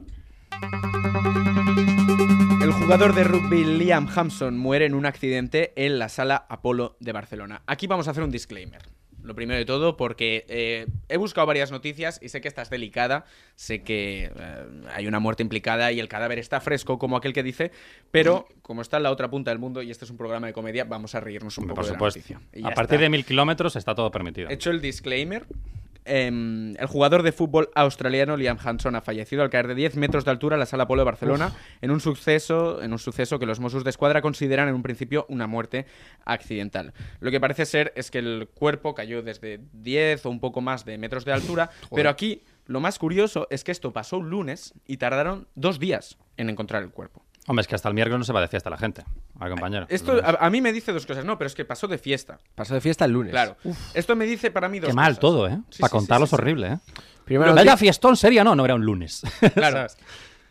El jugador de rugby Liam Hampson muere en un accidente en la sala Apolo de Barcelona. Aquí vamos a hacer un disclaimer. Lo primero de todo, porque eh, he buscado varias noticias y sé que esta es delicada, sé que eh, hay una muerte implicada y el cadáver está fresco, como aquel que dice, pero como está en la otra punta del mundo y este es un programa de comedia, vamos a reírnos un poco por de la supuesto. noticia. Y A partir está. de mil kilómetros está todo permitido. Hecho el disclaimer, em, el jugador de fútbol australiano Liam Hanson ha fallecido al caer de 10 metros de altura en la sala Polo de Barcelona en un suceso en un suceso que los Mossos de Escuadra consideran en un principio una muerte accidental. Lo que parece ser es que el cuerpo cayó desde 10 o un poco más de metros de altura, pero aquí lo más curioso es que esto pasó un lunes y tardaron dos días en encontrar el cuerpo. Hombre, es que hasta el miércoles no se va de fiesta la gente. Al compañero. Esto a, a mí me dice dos cosas, no, pero es que pasó de fiesta. Pasó de fiesta el lunes. Claro. Esto me dice para mí dos Qué mal todo, ¿eh? Sí, Para sí, contarlo sí, sí, es horrible, ¿eh? Primero, Vaya fiestón sería, no, no era un lunes. Claro. ¿Sabes?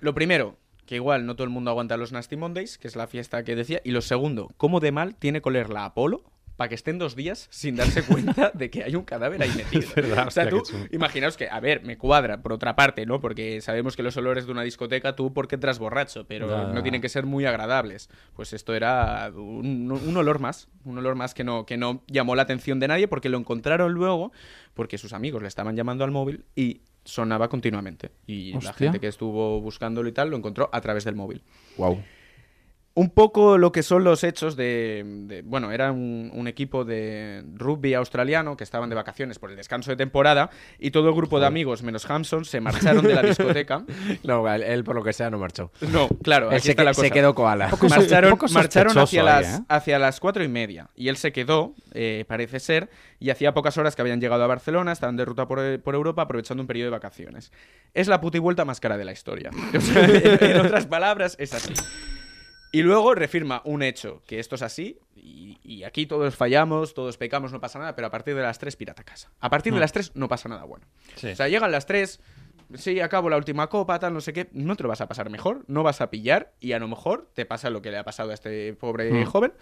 Lo primero, que igual no todo el mundo aguanta los Nasty Mondays, que es la fiesta que decía. Y lo segundo, ¿cómo de mal tiene que oler la Apolo para que estén dos días sin darse cuenta de que hay un cadáver ahí metido? verdad, o sea, tú, imaginaos que, a ver, me cuadra, por otra parte, ¿no? Porque sabemos que los olores de una discoteca, tú porque entras borracho, pero no tienen que ser muy agradables. Pues esto era un, un olor más, un olor más que no, que no llamó la atención de nadie porque lo encontraron luego, porque sus amigos le estaban llamando al móvil y sonaba continuamente. Y la gente que estuvo buscándolo y tal lo encontró a través del móvil. Wow. Un poco lo que son los hechos de... de- bueno, era un, un equipo de rugby australiano que estaban de vacaciones por el descanso de temporada y todo el grupo de amigos, menos Hampson, se marcharon de la discoteca. No, él, él, por lo que sea no marchó. No, claro, Él aquí se, está que- la cosa. se quedó koala. Marcharon marcharon hacia, ahí, las, ¿eh? hacia las cuatro y media y él se quedó, eh, parece ser, y hacía pocas horas que habían llegado a Barcelona, estaban de ruta por, por Europa aprovechando un periodo de vacaciones. Es la puta y vuelta más cara de la historia. O sea, en otras palabras, es así. Y luego refirma un hecho, que esto es así, y, y aquí todos fallamos, todos pecamos, no pasa nada, pero a partir de las 3 pirata casa. A partir de Mm. las 3 no pasa nada bueno. Sí. O sea, llegan las 3, sí, acabo la última copa, tal, no sé qué, no te lo vas a pasar mejor, no vas a pillar y a lo mejor te pasa lo que le ha pasado a este pobre Mm. joven,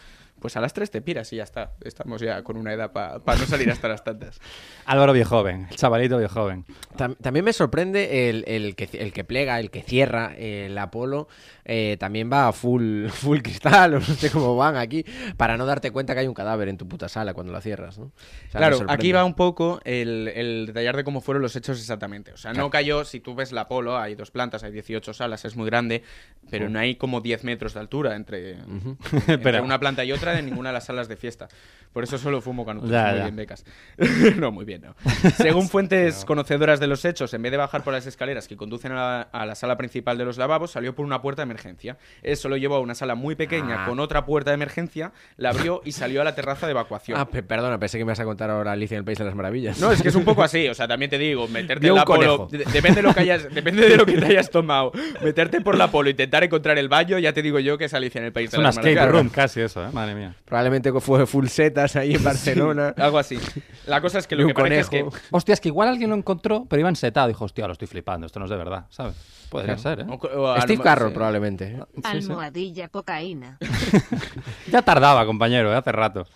pues a las 3 te piras y ya está. Estamos ya con una edad para no salir hasta las tantas. Álvaro Viejoven, el chavalito Viejoven. Tam- También me sorprende el, el que, el que plega, el que cierra el Apolo. eh, también va a full, full cristal, o no sé cómo van aquí, para no darte cuenta que hay un cadáver en tu puta sala cuando la cierras, ¿no? O sea, me Claro, aquí va un poco el, el detallar de cómo fueron los hechos exactamente. O sea, no cayó, si tú ves la Polo, hay dos plantas, hay 18 salas, es muy grande, pero no hay como 10 metros de altura entre, entre Pero- una planta y otra de ninguna de las salas de fiesta. Por eso solo fumo. Ya, muy ya. bien, becas. no, muy bien, no. Según fuentes conocedoras de los hechos, en vez de bajar por las escaleras que conducen a la, a la sala principal de los lavabos, salió por una puerta de emergencia. Eso lo llevó a una sala muy pequeña Ah. con otra puerta de emergencia, la abrió y salió a la terraza de evacuación. Ah, pe- perdona, pensé que me vas a contar ahora Alicia en el País de las Maravillas. No, es que es un poco así, o sea, también te digo, meterte en la polo, conejo. de- depende de lo que hayas, depende de lo que te hayas tomado, meterte por la polo, intentar encontrar el baño, ya te digo yo que es Alicia en el país Es de una las escape maravillas. room casi eso, ¿eh? Madre mía. Probablemente fue full setas ahí en Barcelona. Algo así. La cosa es que lo un que parece es que conejo. Hostia, es que igual alguien lo encontró, pero iba ensetado. Dijo, hostia, lo estoy flipando, esto no es de verdad, ¿sabes? Podría ser, ¿eh? o- o Steve Carroll, sí. probablemente. ¿eh? Almohadilla cocaína. Ya tardaba, compañero, ¿eh? hace rato.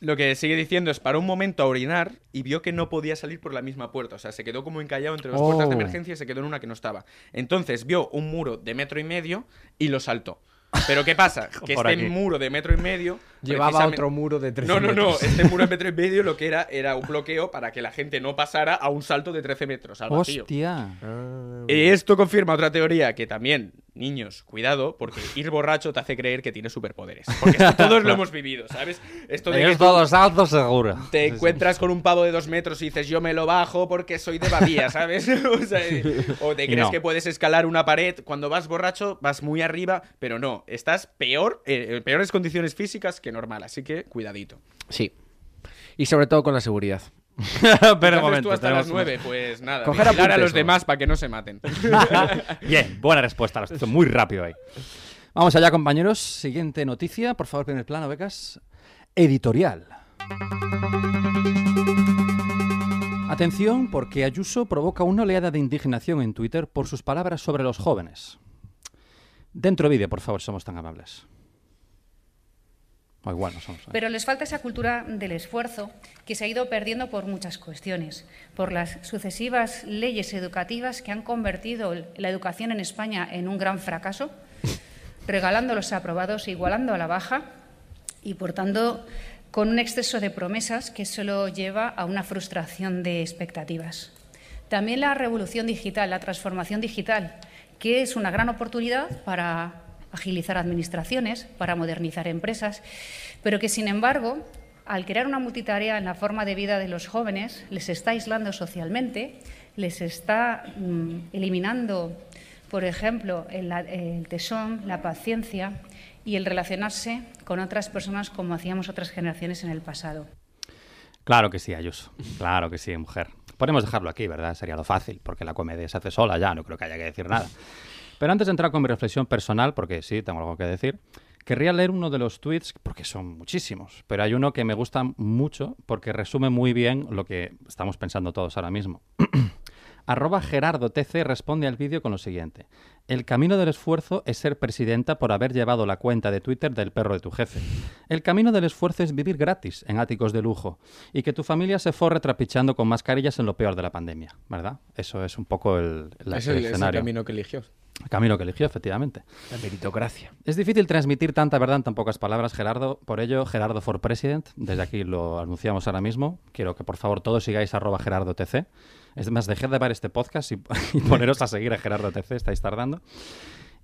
Lo que sigue diciendo es paró un momento a orinar y vio que no podía salir por la misma puerta. O sea, se quedó como encallado entre dos puertas de Oh. emergencia y se quedó en una que no estaba. Entonces vio un muro de metro y medio y lo saltó. Pero ¿qué pasa? Que este aquí. muro de metro y medio... Llevaba precisamente- otro muro de 13 No, no, no. Este muro de metro y medio lo que era era un bloqueo para que la gente no pasara a un salto de 13 metros al vacío. Hostia. Y esto confirma otra teoría que también, niños, cuidado, porque ir borracho te hace creer que tienes superpoderes. Porque esto todos lo hemos vivido, ¿sabes? Esto de que Es tú todo salto seguro. te encuentras con un pavo de dos metros y dices yo me lo bajo porque soy de Badía, ¿sabes? o, sea, o te crees no. que puedes escalar una pared. Cuando vas borracho vas muy arriba, pero no, estás peor, eh, en peores condiciones físicas que normal, así que cuidadito. Sí. Y sobre todo con la seguridad. Pero ¿Qué un momento. tú hasta tenemos las nueve? Pues nada, Coger a los ¿no? demás para que no se maten. Bien, buena respuesta. Lo has hecho muy rápido ahí. Vamos allá, compañeros. Siguiente noticia. Por favor, primer plano, becas. Editorial. Atención, porque Ayuso provoca una oleada de indignación en Twitter por sus palabras sobre los jóvenes. Dentro vídeo, por favor, somos tan amables. Somos. ¿eh? Pero les falta esa cultura del esfuerzo que se ha ido perdiendo por muchas cuestiones, por las sucesivas leyes educativas que han convertido la educación en España en un gran fracaso, regalando los aprobados, igualando a la baja y, por tanto, con un exceso de promesas que solo lleva a una frustración de expectativas. También la revolución digital, la transformación digital, que es una gran oportunidad para agilizar administraciones, para modernizar empresas, pero que, sin embargo, al crear una multitarea en la forma de vida de los jóvenes, les está aislando socialmente, les está mm, eliminando, por ejemplo, el, el tesón, la paciencia y el relacionarse con otras personas como hacíamos otras generaciones en el pasado. Claro que sí, Ayuso. Claro que sí, mujer. Podemos dejarlo aquí, ¿verdad? Sería lo fácil, porque la comedia se hace sola ya, no creo que haya que decir nada. Pero antes de entrar con mi reflexión personal, porque sí, tengo algo que decir, querría leer uno de los tweets, porque son muchísimos, pero hay uno que me gusta mucho porque resume muy bien lo que estamos pensando todos ahora mismo. Arroba Gerardo TC responde al vídeo con lo siguiente. El camino del esfuerzo es ser presidenta por haber llevado la cuenta de Twitter del perro de tu jefe. El camino del esfuerzo es vivir gratis en áticos de lujo y que tu familia se forre trapichando con mascarillas en lo peor de la pandemia, ¿verdad? Eso es un poco el, la- Es el el, es el camino que eligió. Camino que eligió, efectivamente. La meritocracia. Es difícil transmitir tanta verdad en tan pocas palabras, Gerardo. Por ello, Gerardo for President, desde aquí lo anunciamos ahora mismo. Quiero que por favor todos sigáis arroba Gerardo TC. Es más, dejad de ver este podcast y, y poneros a seguir a Gerardo TC, estáis tardando.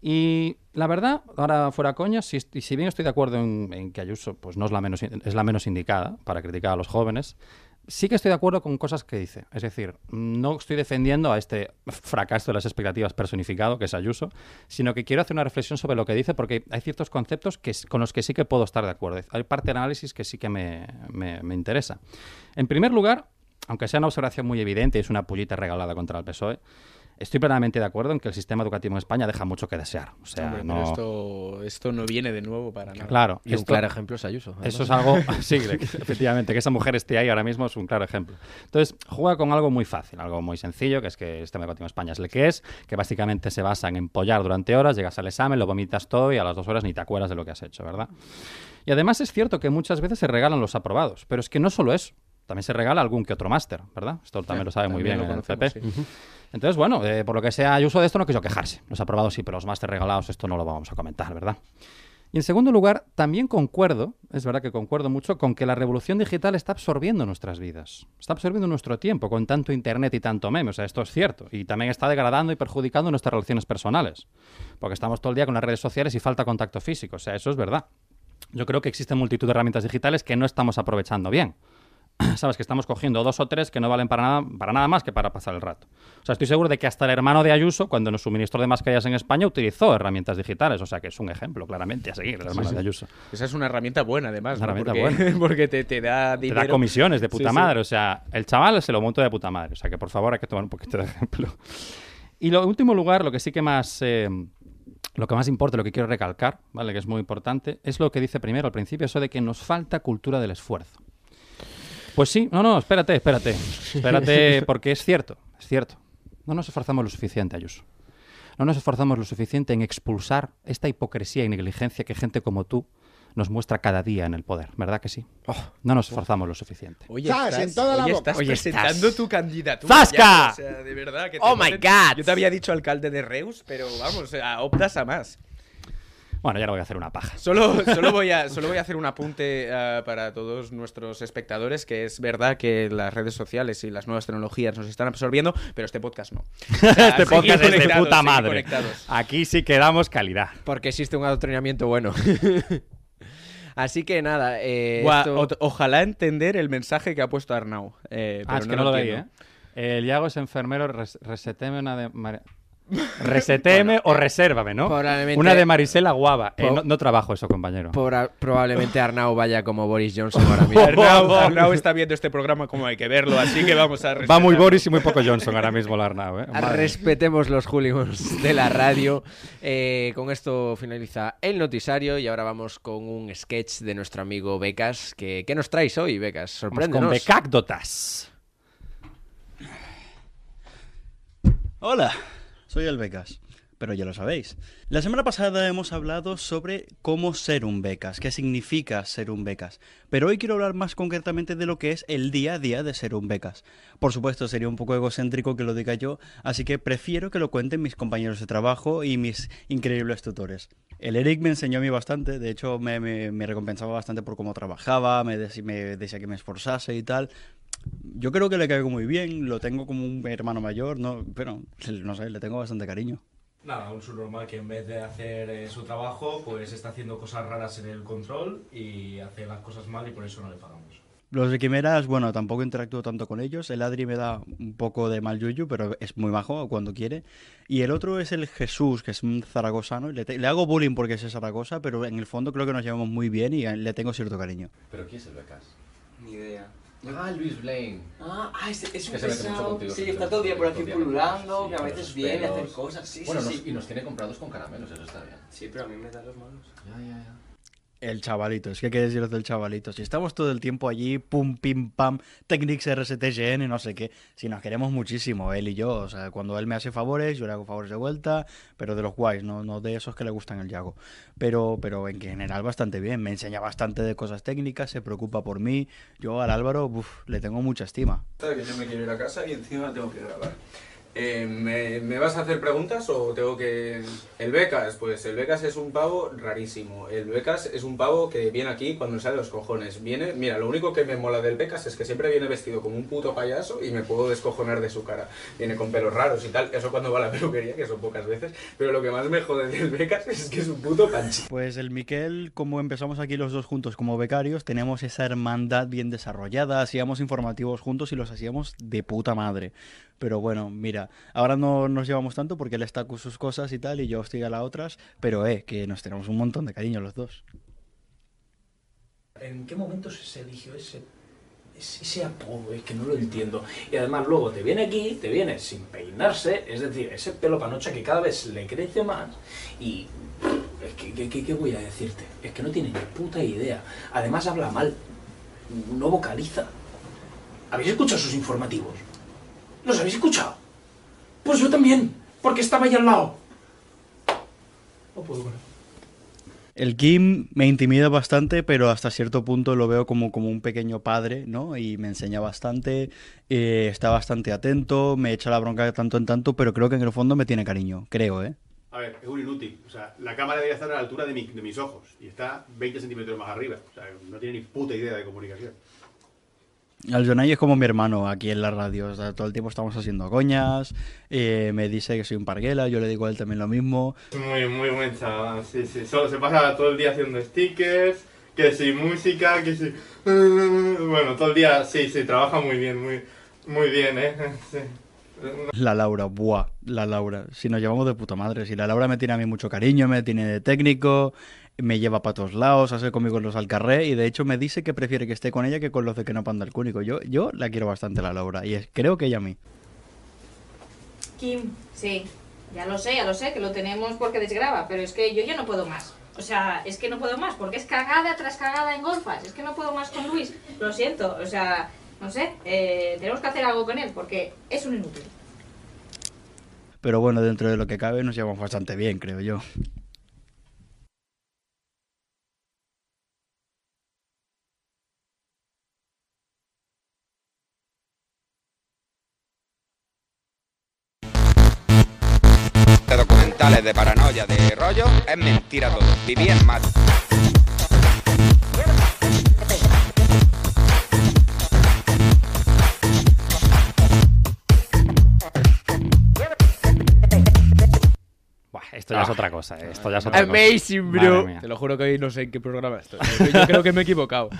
Y la verdad, ahora fuera coña, si, si bien estoy de acuerdo en, en que Ayuso pues no es la, menos, es la menos indicada para criticar a los jóvenes, sí que estoy de acuerdo con cosas que dice. Es decir, no estoy defendiendo a este fracaso de las expectativas personificado, que es Ayuso, sino que quiero hacer una reflexión sobre lo que dice, porque hay ciertos conceptos que, con los que sí que puedo estar de acuerdo. Hay parte de análisis que sí que me, me- interesa. En primer lugar, aunque sea una observación muy evidente es una pullita regalada contra el PSOE, estoy plenamente de acuerdo en que el sistema educativo en España deja mucho que desear. O sea, Hombre, no... pero esto, esto no viene de nuevo para nada. Claro. Y un claro ejemplo es Ayuso. Eso es algo, sí, efectivamente, que esa mujer esté ahí ahora mismo es un claro ejemplo. Entonces, juega con algo muy fácil, algo muy sencillo, que es que el sistema educativo en España es el que es, que básicamente se basa en empollar durante horas, llegas al examen, lo vomitas todo y a las dos horas ni te acuerdas de lo que has hecho, ¿verdad? Y además es cierto que muchas veces se regalan los aprobados, pero es que no solo eso, también se regala algún que otro máster, ¿verdad? Esto también lo sabe muy bien el sí. Entonces, bueno, eh, por lo que sea, Ayuso de esto no quiso quejarse. Los aprobados sí, pero los máster regalados, esto no lo vamos a comentar, ¿verdad? Y en segundo lugar, también concuerdo, es verdad que concuerdo mucho, con que la revolución digital está absorbiendo nuestras vidas. Está absorbiendo nuestro tiempo con tanto internet y tanto meme. O sea, esto es cierto. Y también está degradando y perjudicando nuestras relaciones personales. Porque estamos todo el día con las redes sociales y falta contacto físico. O sea, eso es verdad. Yo creo que existen multitud de herramientas digitales que no estamos aprovechando bien. Sabes que estamos cogiendo dos o tres que no valen para nada, para nada más que para pasar el rato. O sea, estoy seguro de que hasta el hermano de Ayuso, cuando nos suministró de mascarillas en España, utilizó herramientas digitales. O sea, que es un ejemplo claramente a seguir, el hermano sí. de Ayuso. Esa es una herramienta buena, además. Una ¿no? herramienta porque, buena. porque te, te da Te dinero. da comisiones de puta sí. madre. O sea, el chaval se lo monta de puta madre. O sea, que por favor hay que tomar un poquito de ejemplo. Y lo último lugar, lo que sí que más... eh, lo que más importa, lo que quiero recalcar, ¿vale? Que es muy importante, es lo que dice primero al principio, eso de que nos falta cultura del esfuerzo. Pues sí, no, no, espérate, espérate. Espérate, porque es cierto, es cierto. No nos esforzamos lo suficiente, Ayuso. No nos esforzamos lo suficiente en expulsar esta hipocresía y negligencia que gente como tú nos muestra cada día en el poder, ¿verdad que sí? No nos esforzamos lo suficiente. Oye, estás, en toda la oye, estás Oye, presentando estás- tu candidatura. ¡Zasca! ya, o sea, de verdad. Que te Oh my God. Yo te había dicho alcalde de Reus, pero vamos, optas a más. Bueno, ya no voy a hacer una paja. Solo, solo, voy, a, solo voy a hacer un apunte ah, para todos nuestros espectadores, que es verdad que las redes sociales y las nuevas tecnologías nos están absorbiendo, pero este podcast no. O sea, este podcast es de puta madre. Aquí sí que damos calidad. Porque existe un adoctrinamiento bueno. Así que nada, eh, Buah, esto- o- ojalá entender el mensaje que ha puesto Arnau. eh, Ah, pero es que no, lo veí, ¿eh? El Yago es enfermero, res- reseteme una de... Reseteme o resérvame, ¿no? probablemente- Una de Marisela Guava. Eh, no, no trabajo eso, compañero. Probablemente Arnau vaya como Boris Johnson ahora mismo. Arnau, Arnau está viendo este programa como hay que verlo, así que vamos a Va muy respetar. Boris y muy poco Johnson ahora mismo la Arnau, ¿eh? Respetemos los hooligans de la radio. Eh, con esto finaliza el noticiario y ahora vamos con un sketch de nuestro amigo Becas. Que, ¿Qué nos traes hoy, Becas? Vamos Sorpréndenos. con becácdotas. Hola, soy el Becas. pero ya lo sabéis. La semana pasada hemos hablado sobre cómo ser un becas, qué significa ser un becas, pero hoy quiero hablar más concretamente de lo que es el día a día de ser un becas. Por supuesto, sería un poco egocéntrico que lo diga yo, así que prefiero que lo cuenten mis compañeros de trabajo y mis increíbles tutores. El Eric me enseñó a mí bastante, de hecho me, me- recompensaba bastante por cómo trabajaba, me decía que me esforzase y tal. Yo creo que le caigo muy bien, lo tengo como un hermano mayor, no, pero no sé, le tengo bastante cariño. Nada, un subnormal que en vez de hacer eh, su trabajo, pues está haciendo cosas raras en el control y hace las cosas mal y por eso no le pagamos. Los de Quimeras, bueno, tampoco interactúo tanto con ellos. El Adri me da un poco de mal yuyu, pero es muy majo cuando quiere. Y el otro es el Jesús, que es un zaragozano. Le, te- le hago bullying porque es de Zaragoza, pero en el fondo creo que nos llevamos muy bien y a- le tengo cierto cariño. ¿Pero quién es el becas? Ni idea. Ah, Luis Blaine. Ah, ah, es, es un Que se mete mucho pesado. contigo, sí, está todo el día por aquí pululando, que a veces viene a hacer cosas. Sí, bueno, sí, nos- sí. y nos tiene comprados con caramelos, eso está bien. Sí, pero a mí me dan los malos. Ya, ya, ya. El chavalito, es que que deciros del chavalito. Si estamos todo el tiempo allí, pum, pim, pam, Technics RSTGN no sé qué. Si nos queremos muchísimo, él y yo. O sea, cuando él me hace favores, yo le hago favores de vuelta, pero de los guays, no, no de esos que le gustan el Yago. Pero, pero en general bastante bien. Me enseña bastante de cosas técnicas, se preocupa por mí. Yo al Álvaro, uf, le tengo mucha estima. que yo me quiero ir a casa y encima tengo que grabar. Eh, ¿me, vas a hacer preguntas o tengo que...? El Becas, pues el Becas es un pavo rarísimo. El Becas es un pavo que viene aquí cuando sale los cojones. Viene, mira, lo único que me mola del Becas es que siempre viene vestido como un puto payaso y me puedo descojonar de su cara. Viene con pelos raros y tal, eso cuando va a la peluquería, que son pocas veces. Pero lo que más me jode del Becas es que es un puto panchi. Pues el Miquel, como empezamos aquí los dos juntos como becarios, teníamos esa hermandad bien desarrollada, hacíamos informativos juntos y los hacíamos de puta madre. Pero bueno, mira, ahora no nos llevamos tanto porque él está con sus cosas y tal y yo estoy a las otras, pero eh, que nos tenemos un montón de cariño los dos. ¿En qué momento se eligió ese, ese, apodo? Es que no lo entiendo. Y además luego te viene aquí, te viene sin peinarse, es decir, ese pelo panocha que cada vez le crece más y... Es que, ¿qué, qué- qué voy a decirte? Es que no tiene ni puta idea. Además habla mal, no vocaliza. ¿Habéis escuchado sus informativos? ¿Los habéis escuchado? Pues yo también, porque estaba ahí al lado. No puedo con. El Kim me intimida bastante, pero hasta cierto punto lo veo como, como un pequeño padre, ¿no? Y me enseña bastante, eh, está bastante atento, me echa la bronca de tanto en tanto, pero creo que en el fondo me tiene cariño, creo, ¿eh? A ver, es un inútil. O sea, la cámara debería estar a la altura de, mi- de mis ojos y está 20 centímetros más arriba. O sea, no tiene ni puta idea de comunicación. Al Jonay es como mi hermano aquí en la radio, o sea, todo el tiempo estamos haciendo coñas, eh, me dice que soy un parguela, yo le digo a él también lo mismo. Muy, muy buen chaval, sí, sí. Solo se pasa todo el día haciendo stickers, que si música, que si... Bueno, todo el día, sí, sí, trabaja muy bien, muy, muy bien, ¿eh? Sí. La Laura, buah, la Laura. Si nos llevamos de puta madre. Si la Laura me tiene a mí mucho cariño, me tiene de técnico, me lleva para todos lados, hace conmigo los alcarré y de hecho me dice que prefiere que esté con ella que con los de que no panda el cúnico. Yo, yo la quiero bastante la Laura y es- creo que ella a mí. Kim, sí, ya lo sé, ya lo sé, que lo tenemos porque desgraba, pero es que yo ya no puedo más. O sea, es que no puedo más, porque es cagada tras cagada en golfas. Es que no puedo más con Luis. Lo siento, o sea, no sé, eh, tenemos que hacer algo con él, porque es un inútil. Pero bueno, dentro de lo que cabe nos llevamos bastante bien, creo yo. De documentales de paranoia, de rollo, es mentira todo. Viví en. Esto ya es Ah. otra cosa, eh, esto ya es otra cosa. Amazing, Madre bro. Te lo juro que hoy no sé en qué programa estoy. Yo creo que me he equivocado.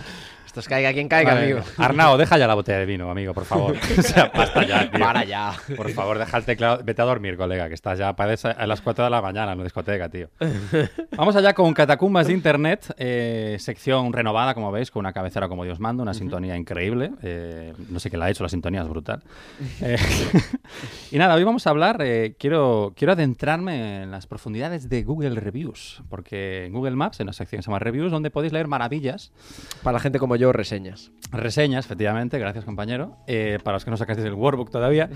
Esto es caiga quien caiga, Madre amigo. Arnao, deja ya la botella de vino, amigo, por favor. O sea, basta ya, tío. Para ya. Por favor, deja el teclado. Vete a dormir, colega, que estás ya a las 4 de la mañana en la discoteca, tío. Vamos allá con Catacumbas de Internet, eh, sección renovada, como veis, con una cabecera como Dios manda, una sintonía increíble. eh, no sé quién la ha hecho, la sintonía es brutal. Eh, y nada, hoy vamos a hablar, eh, quiero, quiero adentrarme en las profundidades de Google Reviews, porque en Google Maps, en la sección que se llama Reviews, donde podéis leer maravillas. Para la gente como yo, reseñas. Reseñas, efectivamente, gracias compañero. Eh, para los que no sacasteis el workbook todavía.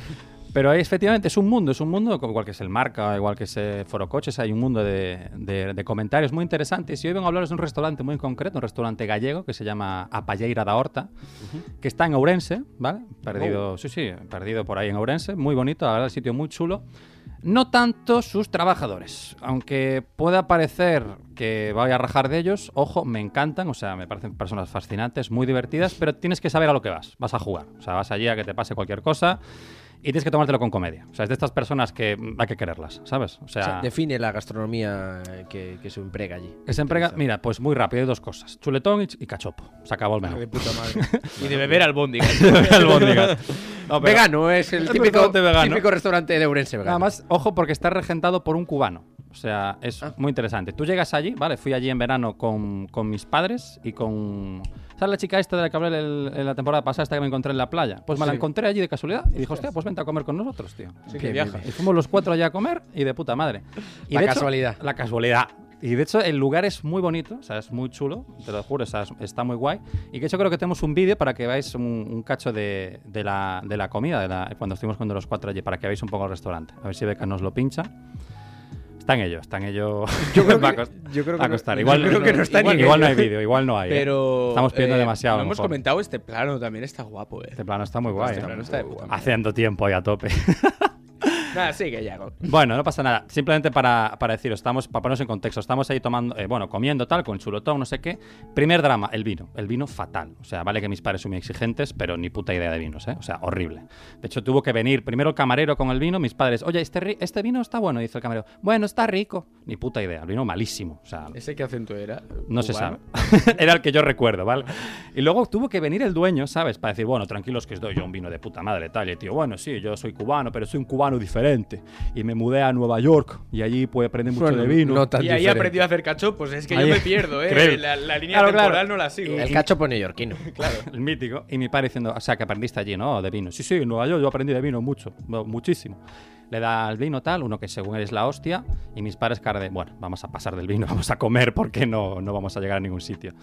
Pero ahí, efectivamente es un mundo, es un mundo, igual que es el Marca, igual que es eh, Foro Coches, hay un mundo de, de- de comentarios muy interesantes. Y hoy vengo a hablaros de un restaurante muy concreto, un restaurante gallego que se llama A Palleira da Horta, que está en Ourense, ¿vale? Perdido, sí, sí, perdido por ahí en Ourense, muy bonito, la verdad, el sitio muy chulo. No tanto sus trabajadores, aunque pueda parecer que voy a rajar de ellos, ojo, me encantan, o sea, me parecen personas fascinantes, muy divertidas, pero tienes que saber a lo que vas, vas a jugar, o sea, vas allí a que te pase cualquier cosa y tienes que tomártelo con comedia. O sea, es de estas personas que hay que quererlas, ¿sabes? O O sea, sea, define la gastronomía que, que se emprega allí. que se emprega, mira, pues muy rápido, hay dos cosas, chuletón y, y cachopo, se acabó el menú. Puta madre. Y de beber albóndigas. De beber albóndigas. No, pero- Vegano, es el típico, restaurante vegano. típico restaurante de Ourense vegano. Nada más, ojo, porque está regentado por un cubano. O sea, es Ah. muy interesante. Tú llegas allí, ¿vale? Fui allí en verano con, con mis padres y con... ¿Sabes la chica esta de la que hablé el- en la temporada pasada, esta que me encontré en la playa? Pues me la Sí. encontré allí de casualidad y dijo, hostia, pues vente a comer con nosotros, tío. Sí, que viajas. Y fuimos los cuatro allá a comer y de puta madre. Y La de hecho- casualidad. la casualidad. Y de hecho el lugar es muy bonito, o sea, es muy chulo, te lo juro, o sea, es- está muy guay. Y que hecho creo que tenemos un vídeo para que veáis un, un cacho de, de la, de la comida, de la- cuando estuvimos con los cuatro allí, para que veáis un poco el restaurante. A ver si Beca nos lo pincha. Está en ello, está en ello. Yo creo Va a que- yo creo a que no- costar. yo Igual, creo que no está igual, igual no hay vídeo, igual no hay. ¿eh? Pero. Estamos pidiendo eh, demasiado. a lo hemos comentado este plano, también está guapo, eh. Este plano está muy guay. Este ¿eh? plano está de puta madre. Haciendo tiempo ahí a tope. Nada, sigue, Yago. Bueno, no pasa nada. Simplemente para, para deciros, estamos, para ponernos en contexto, estamos ahí tomando, eh, bueno, comiendo tal, con el chulotón, no sé qué. Primer drama, el vino. El vino fatal. O sea, vale que mis padres son muy exigentes, pero ni puta idea de vinos, ¿eh? O sea, horrible. De hecho, tuvo que venir primero el camarero con el vino, mis padres, oye, este, este vino está bueno, dice el camarero. Bueno, está rico. Ni puta idea, el vino malísimo. O sea, ¿Ese qué acento era? no se sabe. Era el que yo recuerdo, ¿vale? Y luego tuvo que venir el dueño, ¿sabes? Para decir, bueno, tranquilos que os doy yo un vino de puta madre, tal. Y tío, bueno, sí, yo soy cubano, pero soy un cubano diferente. Y me mudé a Nueva York y allí pude aprender mucho Bueno, de vino. no tan Y ahí diferente. aprendió a hacer cachopos. Es que Ahí- yo me pierdo, eh. La, la línea Claro, temporal claro. no la sigo. El cachopo neoyorquino. Claro, el mítico. Y mi padre diciendo, o sea, que aprendiste allí, ¿no? De vino. Sí, sí, en Nueva York yo aprendí de vino mucho, muchísimo. Le da el vino tal, uno que según él es la hostia, y mis padres cara de, bueno, vamos a pasar del vino, vamos a comer porque no, no vamos a llegar a ningún sitio.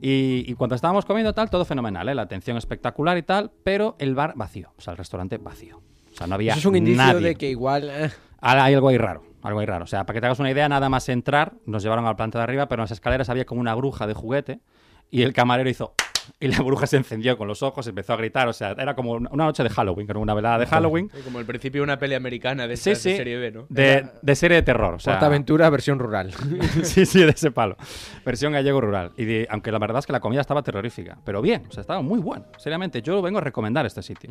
Y, y cuando estábamos comiendo tal, todo fenomenal, ¿eh? La atención espectacular y tal, pero el bar vacío, o sea, el restaurante vacío. O sea, no había Eso es un indicio nadie. de que igual... eh, Hay algo ahí raro, algo ahí raro. O sea, para que te hagas una idea, nada más entrar, nos llevaron a la planta de arriba, pero en las escaleras había como una bruja de juguete y el camarero hizo... Y la bruja se encendió con los ojos, empezó a gritar, o sea, era como una noche de Halloween, como una velada de Halloween. Sí, Como el principio de una peli americana de, Sí, estas de sí, serie B, ¿no? de, de serie de terror. O sea, Portaventura versión rural. sí, sí, de ese palo. Versión gallego rural. Y de- aunque la verdad es que la comida estaba terrorífica, pero bien, o sea, estaba muy bueno. Seriamente, yo vengo a recomendar este sitio.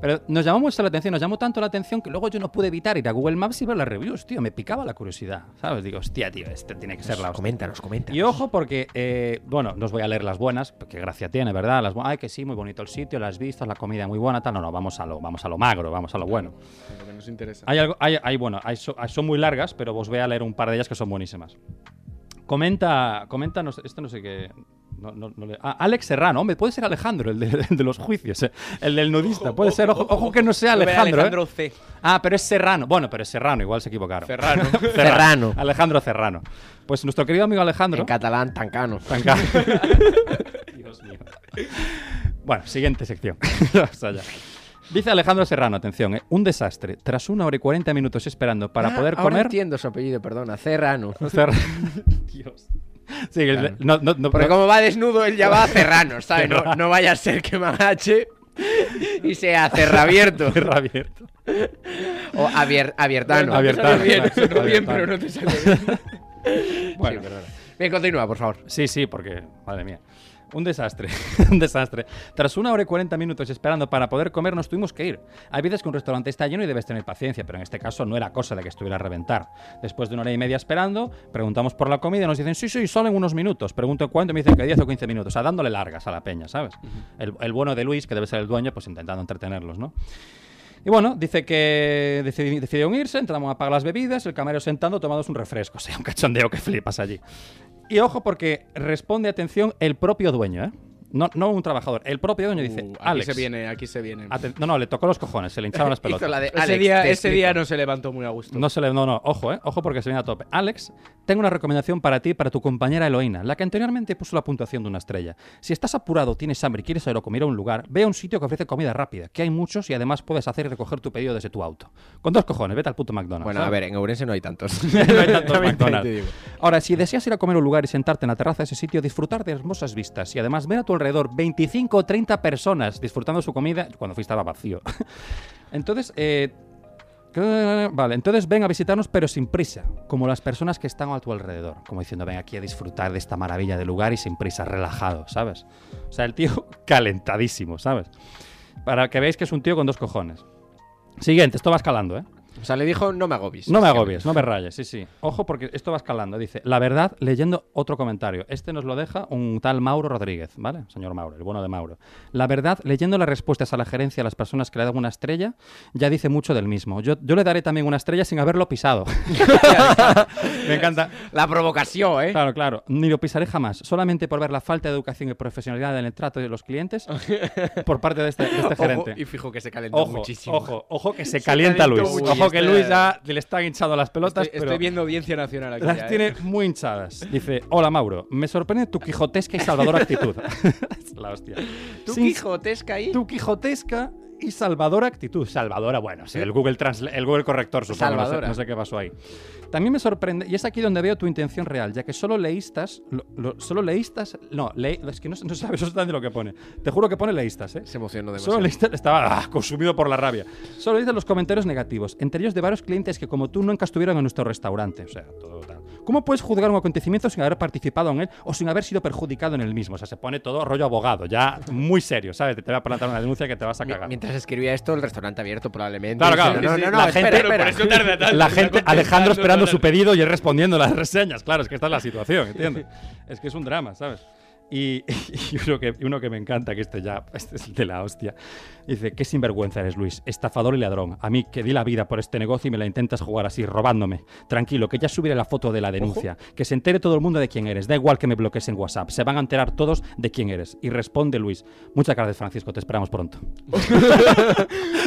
Pero nos llamó mucho la atención, nos llamó tanto la atención que luego yo no pude evitar ir a Google Maps y ver las reviews, tío. Me picaba la curiosidad, ¿sabes? Digo, hostia, tío, este tiene que ser la. Coméntanos, coméntanos. Y ojo, porque, eh, bueno, no os voy a leer las buenas, porque gracia tiene, ¿verdad? Las Ay, que sí, muy bonito el sitio, las vistas, la comida muy buena, tal. No, no, vamos a lo, vamos a lo magro, vamos a lo bueno. Lo que nos interesa. Hay algo, hay, hay, bueno, hay so- hay- son muy largas, pero os voy a leer un par de ellas que son buenísimas. Comenta, comenta, esto no sé qué. no- no- no le- ah, Alex Serrano, hombre, puede ser Alejandro, el de, el de los juicios, eh, el del nudista, puede ser, ojo, ojo que no sea Alejandro. eh. Alejandro C. Ah, pero es Serrano, bueno, pero es Serrano, igual se equivocaron. Ferrano. Serrano. Alejandro Serrano. Pues nuestro querido amigo Alejandro. En catalán, tancano. Tanca- Dios mío. Bueno, siguiente sección. Vamos allá. Dice Alejandro Serrano, atención, ¿eh? un desastre. Tras una hora y 40 minutos esperando para Ah, poder ahora comer. entiendo su apellido, perdona. Serrano. Dios. Sí, Claro. no, no, no- Porque no- como va desnudo, él ya va a Serrano, ¿sabes? No, no vaya a ser que me agache y sea cerrabierto. Cerra abierto. O abier- abiertano. Te sale bien, Abiertano, sonó bien, abiertano. pero no te sale bien. Bueno, Sí, perdona. Bien, continúa, por favor. Sí, sí, porque, madre mía. Un desastre, un desastre. Tras una hora y 40 minutos esperando para poder comer, nos tuvimos que ir. Hay veces que un restaurante está lleno y debes tener paciencia, pero en este caso no era cosa de que estuviera a reventar. Después de una hora y media esperando, preguntamos por la comida y nos dicen, sí, sí, solo en unos minutos. Pregunto cuánto y me dicen que 10 o 15 minutos. O sea, dándole largas a la peña, ¿sabes? el, el bueno de Luis, que debe ser el dueño, pues intentando entretenerlos, ¿no? Y bueno, dice que decidi- decidieron irse, entramos a pagar las bebidas, el camarero sentando, tomándonos un refresco. O sea, un cachondeo que flipas allí. Y ojo, porque responde, atención, el propio dueño, ¿eh? No, no un trabajador. El propio dueño dice, Uh, aquí Alex. se viene, aquí se viene. aten- no, no, le tocó los cojones, se le hinchaban las Hizo pelotas. la de Ese Alex, día- te ese explico. día no se levantó muy a gusto. No se le, no, no, ojo, eh, ojo porque se viene a tope. Alex, tengo una recomendación para ti y para tu compañera Eloína, la que anteriormente puso la puntuación de una estrella. Si estás apurado, tienes hambre y quieres ir a comer a un lugar, ve a un sitio que ofrece comida rápida, que hay muchos y además puedes hacer y recoger tu pedido desde tu auto. Con dos cojones, vete al puto McDonald's. Bueno, a ¿sabes? ver, en Ourense no hay tantos. no hay tantos También te- McDonald's. digo. Ahora, si deseas ir a comer a un lugar y sentarte en la terraza de ese sitio, disfrutar de hermosas vistas y además ver a tu alrededor 25 o 30 personas disfrutando su comida, cuando fui estaba vacío. Entonces, eh, Vale, entonces ven a visitarnos pero sin prisa, como las personas que están a tu alrededor, como diciendo ven aquí a disfrutar de esta maravilla de lugar y sin prisa, relajado, ¿sabes? O sea, el tío calentadísimo, ¿sabes? Para que veáis que es un tío con dos cojones. Siguiente, esto va escalando, ¿eh? O sea, le dijo, no me agobies. No me agobies, no me rayes, sí, sí. Ojo porque esto va escalando. Dice, la verdad, leyendo otro comentario. Este nos lo deja un tal Mauro Rodríguez, ¿vale? Señor Mauro, el bueno de Mauro. La verdad, leyendo las respuestas a la gerencia a las personas que le dan una estrella, ya dice mucho del mismo. Yo, yo le daré también una estrella sin haberlo pisado. me encanta. La provocación, ¿eh? Claro, claro. Ni lo pisaré jamás. Solamente por ver la falta de educación y profesionalidad en el trato de los clientes por parte de este, de este Ojo, gerente. y fijo que se calentó ojo, muchísimo. Ojo, ojo que se Se calienta Luis. muchísimo. Ojo que Este- Luis ya le están hinchando las pelotas. Estoy, pero estoy viendo audiencia nacional aquí. las ya, ¿eh? tiene muy hinchadas. Dice, hola Mauro, me sorprende tu quijotesca y salvadora actitud. La hostia. ¿Tu Sin- quijotesca ahí? Tu quijotesca y salvadora actitud. Salvadora, bueno, sí, el Google Transla- el Google corrector, supongo. No sé, Salvadora. no sé qué pasó ahí. También me sorprende, y es aquí donde veo tu intención real, ya que solo leístas, lo- lo- solo leístas, no, le- es que no, no sabes exactamente lo que pone. Te juro que pone leístas, ¿eh? Se emocionó demasiado. Solo leístas, estaba ah, consumido por la rabia. Solo leístas los comentarios negativos, entre ellos de varios clientes que como tú nunca estuvieron en nuestro restaurante, o sea, todo. ¿Cómo puedes juzgar un acontecimiento sin haber participado en él o sin haber sido perjudicado en el mismo? O sea, se pone todo rollo abogado, ya muy serio, ¿sabes? Te va a plantar una denuncia que te vas a cagar. Mientras escribía esto, el restaurante abierto probablemente. Claro, claro. No, no, no, la espera, gente, espera. la gente Alejandro esperando su pedido y él respondiendo las reseñas. Claro, es que esta es la situación, ¿entiendes? es que es un drama, ¿sabes? Y, y uno, que, uno que me encanta, que este ya este es de la hostia, dice, qué sinvergüenza eres, Luis, estafador y ladrón. A mí que di la vida por este negocio y me la intentas jugar así, robándome. Tranquilo, que ya subiré la foto de la denuncia. Que se entere todo el mundo de quién eres. Da igual que me bloquees en WhatsApp. Se van a enterar todos de quién eres. Y responde Luis. Muchas gracias, Francisco. Te esperamos pronto.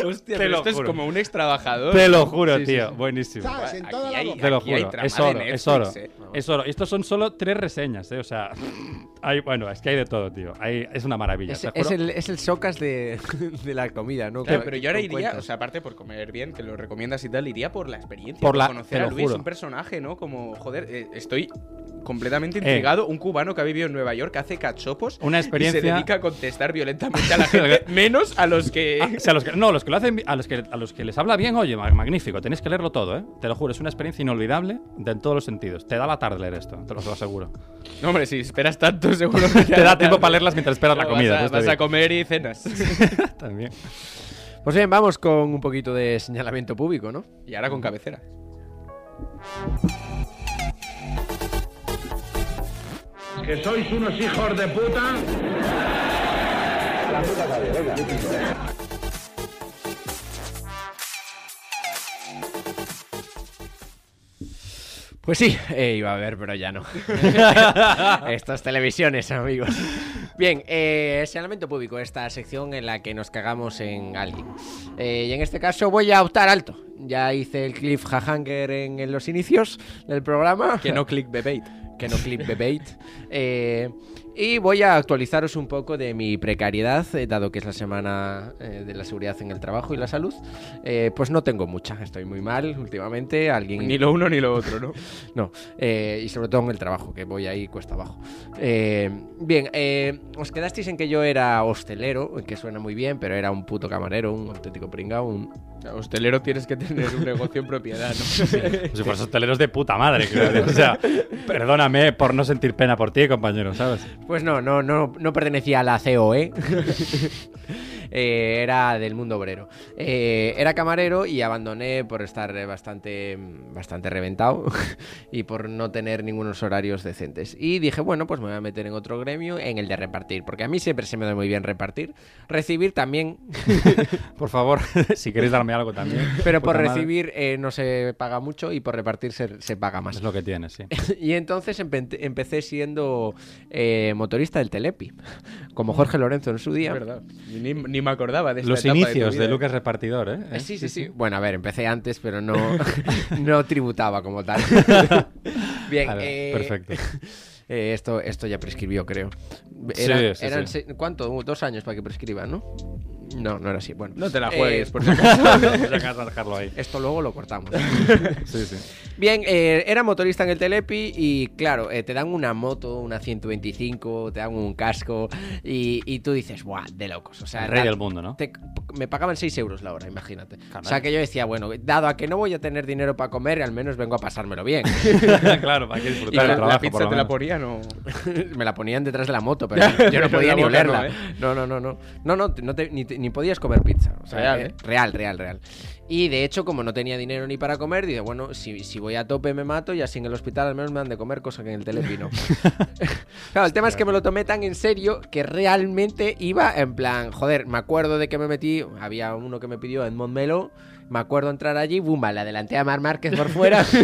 Hostia, Te pero lo esto es juro. como un extra trabajador. Te lo juro, Sí, tío. sí. Buenísimo. Aquí hay, Te lo aquí hay juro, es oro, Netflix, es oro. eh. Es oro. Y estos son solo tres reseñas, ¿eh? O sea, hay, bueno, es que hay de todo, tío. Hay- es una maravilla. Es, es el, es el socas de, de la comida, ¿no? Claro, pero yo ahora iría, cuentas. o sea, aparte por comer bien, que lo recomiendas y tal, iría por la experiencia, Por por, la- conocer a Luis, juro. un personaje, ¿no? Como, joder, eh, estoy completamente Eh. intrigado. Un cubano que ha vivido en Nueva York, que hace cachopos Una y se experiencia- dedica a contestar violentamente a la gente, menos a los que... Ah, o sea, los que- no, los que lo hacen, a los que, a los que les habla bien, oye, ma- magnífico, tenéis que leerlo todo, ¿eh? Te lo juro, es una experiencia inolvidable de en todos los sentidos. Te da la tarde leer esto, te lo aseguro. No, hombre, si esperas tanto, seguro que Te da tiempo para leerlas mientras esperas la Vas comida, a- pues te Vas a comer y cenas. También. Pues bien, vamos con un poquito de señalamiento público, ¿no? Y ahora con cabecera. Que sois unos hijos de puta. La puta calle, venga. Pues sí, eh, iba a ver, pero ya no. Estas televisiones, amigos. Bien, eh, señalamiento público, esta sección en la que nos cagamos en alguien. Eh, y en este caso voy a optar alto. Ya hice el cliffhanger en, en los inicios del programa. Que no clickbait. Que no clickbait. Eh, y voy a actualizaros un poco de mi precariedad, eh, dado que es la semana eh, de la seguridad en el trabajo y la salud. Eh, pues no tengo mucha, estoy muy mal últimamente. Alguien... Ni lo uno ni lo otro, ¿no? No, eh, y sobre todo en el trabajo, que voy ahí cuesta abajo. Eh, bien, eh, os quedasteis en que yo era hostelero, que suena muy bien, pero era un puto camarero, un auténtico pringao, un... Hostelero tienes que tener un negocio en propiedad, ¿no? Si fueras hosteleros de puta madre, creo. O sea, perdóname por no sentir pena por ti, compañero, ¿sabes? Pues no, no, no, no pertenecía a la COE. eh, era del mundo obrero. Eh, era camarero y abandoné por estar eh, bastante, bastante reventado y por no tener ningunos horarios decentes. Y dije, bueno, pues me voy a meter en otro gremio, en el de repartir, porque a mí siempre se me da muy bien repartir. Recibir también, Por favor, si queréis darme algo también. pero por recibir eh, no se paga mucho y por repartir se, se paga más. Es lo que tienes, sí. Y entonces empe- empecé siendo eh, motorista del Telepi, como Jorge Lorenzo en su día. Es verdad. Ni, ni me acordaba de esta Los etapa de tu inicios de, ¿eh? Lucas Repartidor, ¿eh? Eh, Sí, sí, sí. Bueno, a ver, empecé antes, pero no, no tributaba como tal. Bien, ver, eh, perfecto. eh, esto, esto ya prescribió, creo. Sí, Era- sí, eran sí. se- ¿Cuánto? Dos años para que prescriba, ¿no? No, no era así. Bueno, No te la Eh, juegues, por si acaso. Por si acaso dejarlo ahí. Esto luego lo cortamos. Sí, sí. Bien, eh, era motorista en el Telepi y claro, eh, te dan una moto, una 125, te dan un casco y, y tú dices, ¡buah! De locos. O sea, El rey del mundo, ¿no? te- me pagaban 6 euros la hora, imagínate. O sea que yo decía, bueno, dado a que no voy a tener dinero para comer, al menos vengo a pasármelo bien. claro, para que Y disfrutar la- el trabajo, ¿La pizza te la ponían o...? me la ponían detrás de la moto, pero yo no podía ni no, olerla. ¿eh? No, no, no, no. No, no, no te- ni, ni podías comer pizza. O sea, Real, real, real, real. Y de hecho, como no tenía dinero ni para comer, dije, bueno, si, si voy a tope me mato y así en el hospital al menos me dan de comer, cosa que en el Telepi no. claro, el tema es que me lo tomé tan en serio que realmente iba en plan, joder, me acuerdo de que me metí, había uno que me pidió en Montmelo, me acuerdo entrar allí, bumba, le adelanté a Mar Márquez por fuera.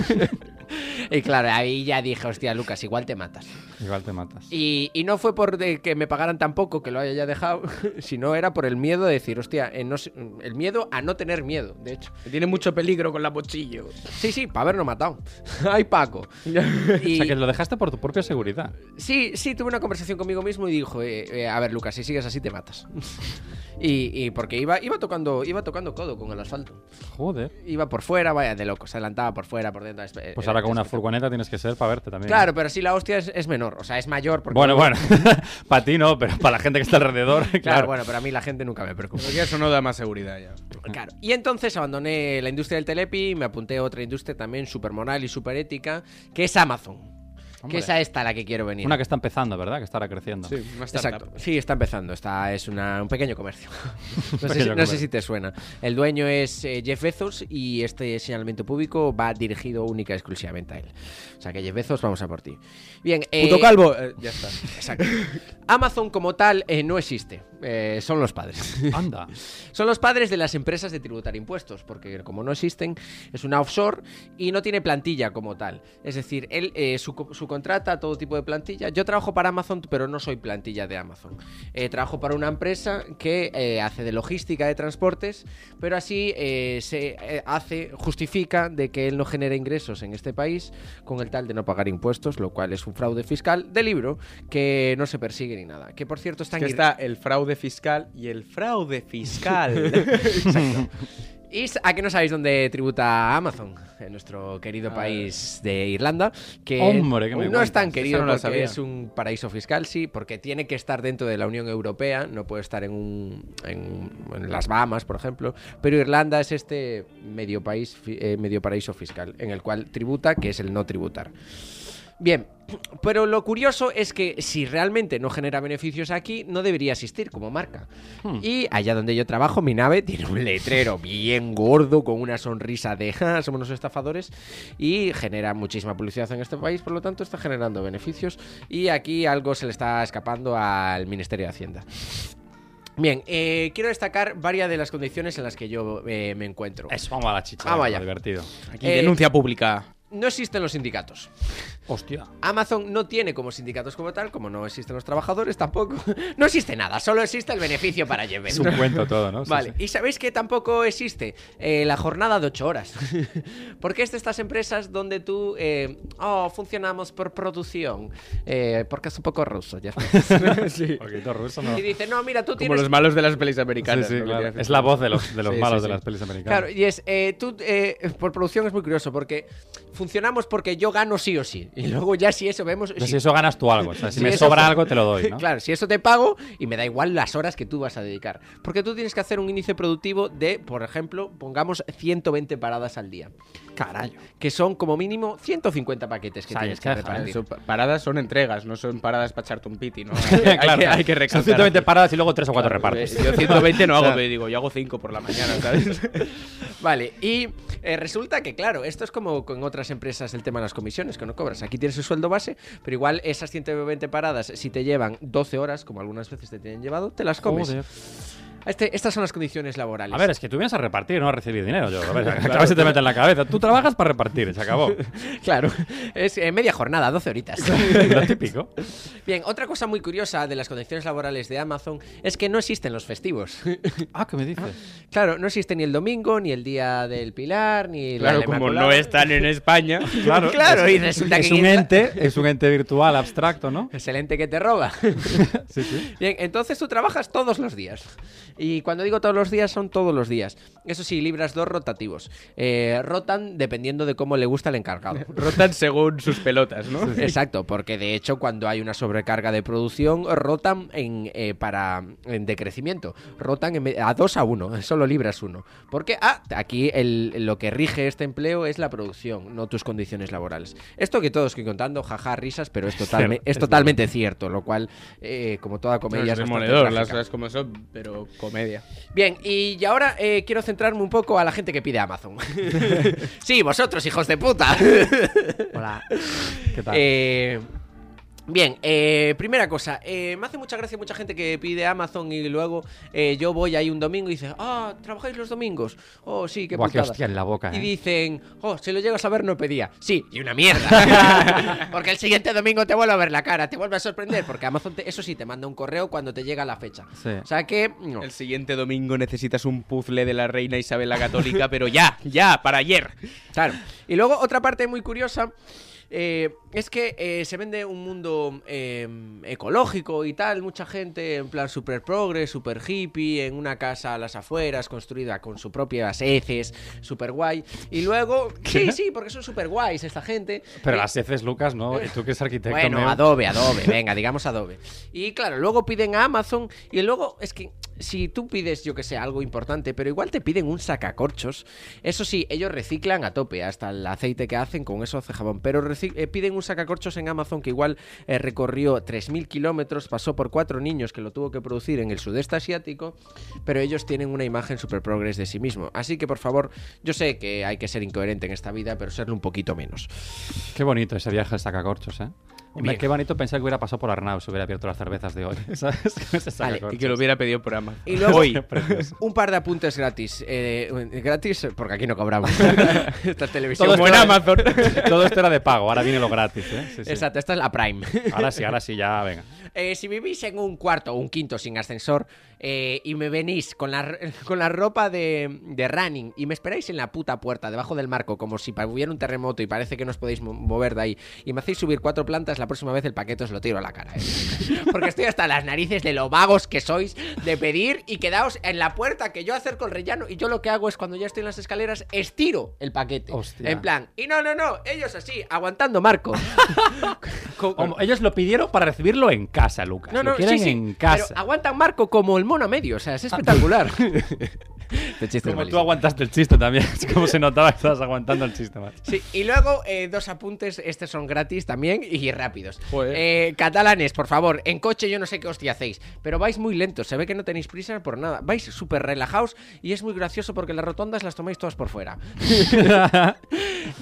y claro, ahí ya dije, hostia, Lucas, igual te matas. Igual te matas. Y, y no fue por de que me pagaran tan poco que lo haya ya dejado, sino era por el miedo de decir, hostia, eh, no el miedo a no tener miedo, de hecho. Tiene mucho peligro con la mochillo. Sí, sí, para habernos matado. Ay, Paco. Y- O sea, que lo dejaste por tu propia seguridad. Sí, sí, tuve una conversación conmigo mismo y dijo, eh, eh, a ver, Lucas, si sigues así te matas. y, y porque iba, iba tocando iba tocando codo con el asfalto. Joder. Iba por fuera, vaya, de loco, se adelantaba por fuera, por dentro. es- Pues era- con una furgoneta tienes que ser para verte también. Claro, pero sí la hostia es, es menor, o sea, es mayor. Porque Bueno, no- bueno. para ti no, pero para la gente que está alrededor, claro. Claro, bueno, pero a mí la gente nunca me preocupa. Porque eso no da más seguridad ya. Claro. Y entonces abandoné la industria del telepi y me apunté a otra industria también súper moral y súper ética, que es Amazon. Hombre. Que es a esta a la que quiero venir. Una que está empezando, ¿verdad? Que estará creciendo. Sí, una. Exacto. Sí, está empezando. Está, es una- un pequeño comercio. no, sé, Pequeño si- sé te suena. El dueño es eh, Jeff Bezos y este señalamiento público va dirigido única y exclusivamente a él. O sea que Jeff Bezos, vamos a por ti. Bien. eh, Puto calvo. eh, ya está. Exacto. Amazon como tal eh, no existe. Eh, son los padres. Anda. Son los padres de las empresas de tributar impuestos, porque como no existen, es una offshore y no tiene plantilla como tal. Es decir, él eh, su, su contrata todo tipo de plantilla. Yo trabajo para Amazon, pero no soy plantilla de Amazon. Eh, trabajo para una empresa que eh, hace de logística de transportes, pero así se hace, justifica de que él no genera ingresos en este país con el tal de no pagar impuestos, lo cual es un fraude fiscal de libro que no se persigue ni nada. Que por cierto está Es que está el fraude fiscal y el fraude fiscal. Exacto. ¿Y a qué no sabéis dónde tributa Amazon? En nuestro querido A país de Irlanda. Que Hombre, ¿qué me no es tan querido no porque sabía. es un paraíso fiscal, sí, porque tiene que estar dentro de la Unión Europea, no puede estar en, un, en, en las Bahamas, por ejemplo. Pero Irlanda es este medio, país, eh, medio paraíso fiscal, en el cual tributa, que es el no tributar. Bien, pero lo curioso es que si realmente no genera beneficios aquí, no debería existir como marca. Y allá donde yo trabajo, mi nave tiene un letrero bien gordo con una sonrisa de "Ja, somos unos estafadores y genera muchísima publicidad en este país, por lo tanto está generando beneficios y aquí algo se le está escapando al Ministerio de Hacienda. Bien, eh, quiero destacar varias de las condiciones en las que yo eh, me encuentro. Eso, vamos a la chicha. Vamos venga, allá. divertido. Aquí Eh, denuncia pública. No existen los sindicatos. Hostia. Amazon no tiene como sindicatos como tal, como no existen los trabajadores tampoco. No existe nada, solo existe el beneficio para Jeff Es Bezos. un cuento todo, ¿no? Sí, Vale, sí. y sabéis que tampoco existe Eh, la jornada de 8 horas. porque es de estas empresas donde tú, eh, oh, funcionamos por producción. Eh, porque es un poco ruso, Jeff Bezos. sí. Poquito ruso, ¿no? Y dice, no, mira, tú Como tienes... los malos de las pelis americanas. Sí, sí, ¿no? Que claro. Es la voz de los, de los Sí, malos sí, de las pelis americanas. Claro, y es, eh, tú, eh, por producción es muy curioso porque funcionamos porque yo gano sí o sí. Y luego ya si eso vemos... O sea, si eso ganas tú algo. O sea, si me sobra fue- algo, te lo doy, ¿no? claro, si eso te pago y me da igual las horas que tú vas a dedicar. Porque tú tienes que hacer un inicio productivo de, por ejemplo, pongamos 120 paradas al día. Carayo. Que son como mínimo 150 paquetes que O sea, tienes es que repartir. eso, paradas son entregas, no son paradas para echarte un piti, ¿no? Hay que, hay Claro, que, hay que son recalcar. 120 paradas y luego 3 o 4 Claro, repartes. Yo 120 no hago, O sea, pero digo, yo hago 5 por la mañana, ¿sabes? Vale, y eh, resulta que, claro, esto es como con otras empresas el tema de las comisiones, que no cobras. Aquí tienes el sueldo base, pero igual esas 120 paradas, si te llevan 12 horas, como algunas veces te tienen llevado, te las comes. Este- estas son las condiciones laborales. A ver, es que tú vienes a repartir, no a recibir dinero. Yo, a ver, acabas se te mete en la cabeza. Tú trabajas para repartir, se acabó. Claro, es eh, media jornada, 12 horitas. Lo típico. Bien, otra cosa muy curiosa de las condiciones laborales de Amazon es que no existen los festivos. Ah, ¿qué me dices? Claro, no existe ni el domingo, ni el día del Pilar, ni la Claro, de como no están en España. Claro, Claro, es, y resulta es que un ente, es un ente virtual abstracto, ¿no? Excelente que te roba. Sí, sí. Bien, entonces tú trabajas todos los días. Y cuando digo todos los días, son todos los días. Eso sí, libras dos rotativos. Eh, rotan dependiendo de cómo le gusta el encargado. Rotan según sus pelotas, ¿no? Exacto, porque de hecho cuando hay una sobrecarga de producción, rotan en, eh, para, en decrecimiento. Rotan en a 2 a 1, solo libras uno. Porque ah, aquí el- lo que rige este empleo es la producción, no tus condiciones laborales. Esto que todos estoy contando, jaja, risas, pero es, totalme- es es totalmente cierto, lo cual, eh, como toda comedia, es es bastante demoledor, las cosas como son, pero comedia. Bien, y ahora eh, quiero centrarme un poco a la gente que pide Amazon. sí, vosotros, hijos de puta. Hola. ¿Qué tal? Eh, bien, eh, primera cosa, eh, me hace mucha gracia mucha gente que pide Amazon y luego eh, yo voy ahí un domingo y dice, ah, ¿trabajáis los domingos? Oh, sí, qué Buah, qué putada. hostia en la boca, Y ¿eh? dicen, oh, si lo llego a saber no pedía. Sí, y una mierda. porque el siguiente domingo te vuelve a ver la cara, te vuelve a sorprender, porque Amazon, te- eso sí, te manda un correo cuando te llega la fecha. Sí. O sea que, no. El siguiente domingo necesitas un puzzle de la reina Isabel la Católica, pero ya, ya, para ayer. Claro. Y luego otra parte muy curiosa eh, es que eh, se vende un mundo eh, ecológico y tal, mucha gente en plan super progres, super hippie, en una casa a las afueras, construida con sus propias heces, super guay. Y luego, sí, sí, porque son super guays esta gente. Pero las heces, Lucas, ¿no? Y tú que eres arquitecto. bueno. Adobe, Adobe, venga, digamos Adobe. Y claro, luego piden a Amazon y luego es que si tú pides, yo que sé, algo importante, pero igual te piden un sacacorchos. Eso sí, ellos reciclan a tope, hasta el aceite que hacen, con eso hace jabón. Pero eh, piden un sacacorchos en Amazon que igual eh, recorrió 3.000 kilómetros, pasó por cuatro niños que lo tuvo que producir en el sudeste asiático, pero ellos tienen una imagen super progres de sí mismo. Así que por favor, yo sé que hay que ser incoherente en esta vida, pero serlo un poquito menos. Qué bonito ese viaje al sacacorchos, ¿eh? Hombre, qué bonito pensar que hubiera pasado por Arnau si hubiera abierto las cervezas de hoy. ¿Sabes? Vale. Y que lo hubiera pedido por Amazon. Y luego, Hoy. Un par de apuntes gratis. Eh, gratis, porque aquí no cobramos. Esta televisión. Todo esto, buena. era, Amazon. todo esto era de pago, ahora viene lo gratis, ¿eh? Sí, sí. Exacto, esta es la Prime. Ahora sí, ahora sí, ya, venga. Eh, si vivís en un cuarto o un quinto sin ascensor eh, y me venís con la, con la ropa de, de running y me esperáis en la puta puerta, debajo del marco, como si hubiera un terremoto y parece que no os podéis mo- mover de ahí, y me hacéis subir cuatro plantas, la próxima vez el paquete os lo tiro a la cara. ¿eh? Porque estoy hasta las narices de lo vagos que sois de pedir y quedaos en la puerta que yo acerco el rellano y yo lo que hago es cuando ya estoy en las escaleras, estiro el paquete. Hostia. En plan, y no, no, no, ellos así, aguantando marco. Como ellos lo pidieron para recibirlo en casa, Lucas. no, lo no, quieren sí, sí. en casa. Pero aguantan Marco como el mono a medio, o sea, es espectacular. Este chiste es Como tú aguantaste el chiste también. Es como se notaba que estabas aguantando el chiste, macho. Sí, y luego eh, dos apuntes, estos son gratis también y rápidos. Eh, catalanes, por favor, en coche yo no sé qué hostia hacéis, pero vais muy lentos, se ve que no tenéis prisa por nada, vais súper relajados y es muy gracioso porque las rotondas las tomáis todas por fuera.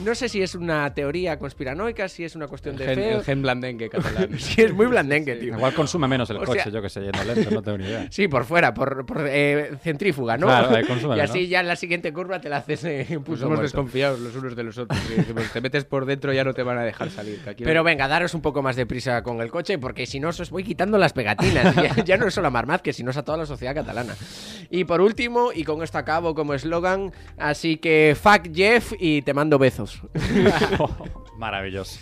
no sé si es una teoría conspiranoica, si es una cuestión de Gen- fe. el gen blandengue catalán. sí, es muy blandengue, tío. Igual consume menos el O coche, sea- yo que sé, yendo lento, no tengo ni idea. Sí, por fuera, por, por, eh, centrífuga, ¿no? Claro, y así ya en la siguiente curva te la haces eh, Pues somos muerto. desconfiados los unos de los otros. decimos, te metes por dentro ya no te van a dejar salir. que aquí no- Pero venga, daros un poco más de prisa con el coche, porque si no os voy quitando las pegatinas. ya, ya no es solo a Marmaz, que si no es a toda la sociedad catalana. Y por último, y con esto acabo como eslogan, así que fuck Jeff y te mando besos. Maravilloso.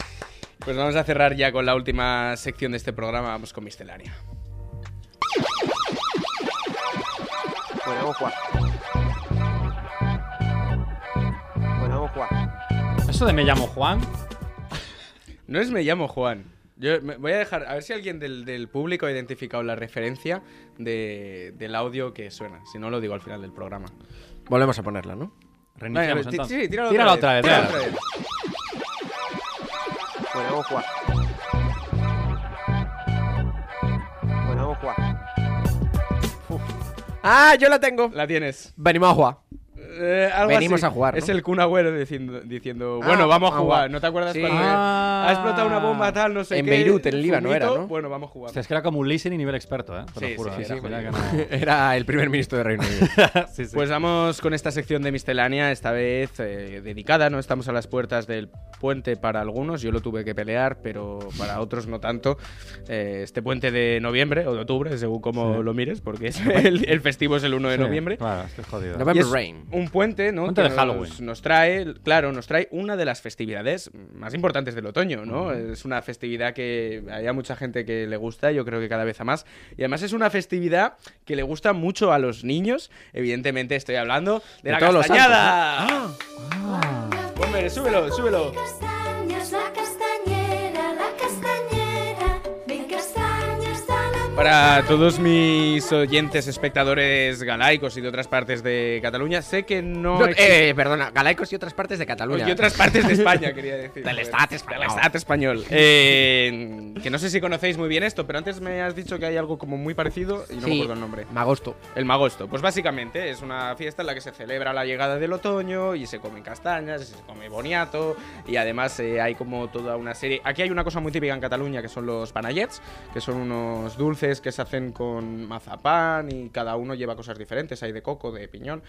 Pues vamos a cerrar ya con la última sección de este programa. Vamos con Miscelánea. Bueno, vamos a jugar. Bueno, vamos a jugar. Eso de me llamo Juan. No es me llamo Juan. Yo me- voy a dejar, a ver si alguien del, del público ha identificado la referencia de- del audio que suena. Si no, lo digo al final del programa. Volvemos a ponerla, ¿no? Reiniciamos Venga, entonces. sí, tíralo, Tíralo otra vez. otra tíralo otra vez. Bueno, vamos a jugar. Ah, yo la tengo. La tienes. Venimos a jugar. Eh, algo Venimos así. a jugar, ¿no? Es el Kun Agüero diciendo, diciendo Ah, bueno, vamos a jugar. ¿No te acuerdas Sí. cuando Ah. ha explotado una bomba tal, no sé En qué? Beirut, en Líbano era, ¿no? Bueno, vamos a jugar. Hostia, es que era como un listening nivel experto, ¿eh? Te Sí, lo juro. Era el primer ministro de Reino Unido. Sí, sí. Pues vamos con esta sección de miscelánea, esta vez eh, dedicada, ¿no? Estamos a las puertas del puente para algunos, yo lo tuve que pelear, pero para otros no tanto. Eh, este puente de noviembre o de octubre, según como Sí. lo mires, porque es el, el festivo es el 1 de Sí, noviembre. Claro, es que es jodido. November Rain. Un puente, ¿no? Puente que de Halloween. Nos, nos trae, claro, nos trae una de las festividades más importantes del otoño, ¿no? Es una festividad que hay a mucha gente que le gusta, yo creo que cada vez a más. Y además es una festividad que le gusta mucho a los niños. Evidentemente estoy hablando de, De la todos los castañada. santos, Hombre, súbelo, súbelo. Castañas, la castañera, Para todos mis oyentes, espectadores galaicos y de otras partes de Cataluña, sé que no... Eh, perdona, Galaicos y otras partes de Cataluña. Y otras partes de España, quería decir. Del. Estado español. Del Estado español. Eh, que no sé si conocéis muy bien esto, pero antes me has dicho que hay algo como muy parecido y no me Sí, acuerdo el nombre. Magosto. El Magosto. Pues básicamente es una fiesta en la que se celebra la llegada del otoño y se comen castañas, y se come boniato y además eh, hay como toda una serie... Aquí hay una cosa muy típica en Cataluña que son los panayets, que son unos dulces que se hacen con mazapán y cada uno lleva cosas diferentes. Hay de coco, de piñón.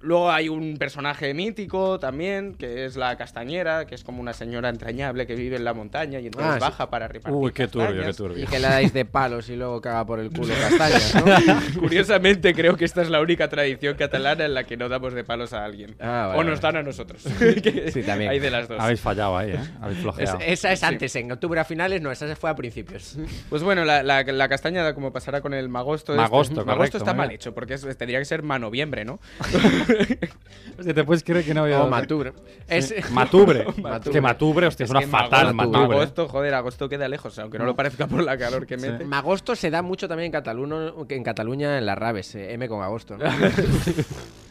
Luego hay un personaje mítico también, que es la castañera, que es como una señora entrañable que vive en la montaña y entonces Ah, sí. baja para repartir Uy, qué turbio, castañas. qué turbio. Y que le dais de palos y luego caga por el culo castañas, ¿no? Curiosamente, creo que esta es la única tradición catalana en la que no damos de palos a alguien. Ah, vale, o nos dan a nosotros. Sí, también. Hay de las dos. Habéis fallado ahí, ¿eh? Habéis Es- flojeado. esa es Sí. antes, en octubre a finales, no, esa se fue a principios. Pues bueno, la, la, la castañada, como pasará con el magosto. Magosto, este, magosto está mal hecho, porque es- tendría que ser manoviembre, ¿no? Hostia, te puedes creer que no había. O matubre. Es- Matubre. Matubre. Que matubre, hostia, Es que fatal, magosto, matubre. Agosto, joder, agosto queda lejos, aunque no lo parezca por la calor que mete. Magosto se da mucho también en Cataluña, en Cataluña en las raves, eh, M con agosto. ¿no?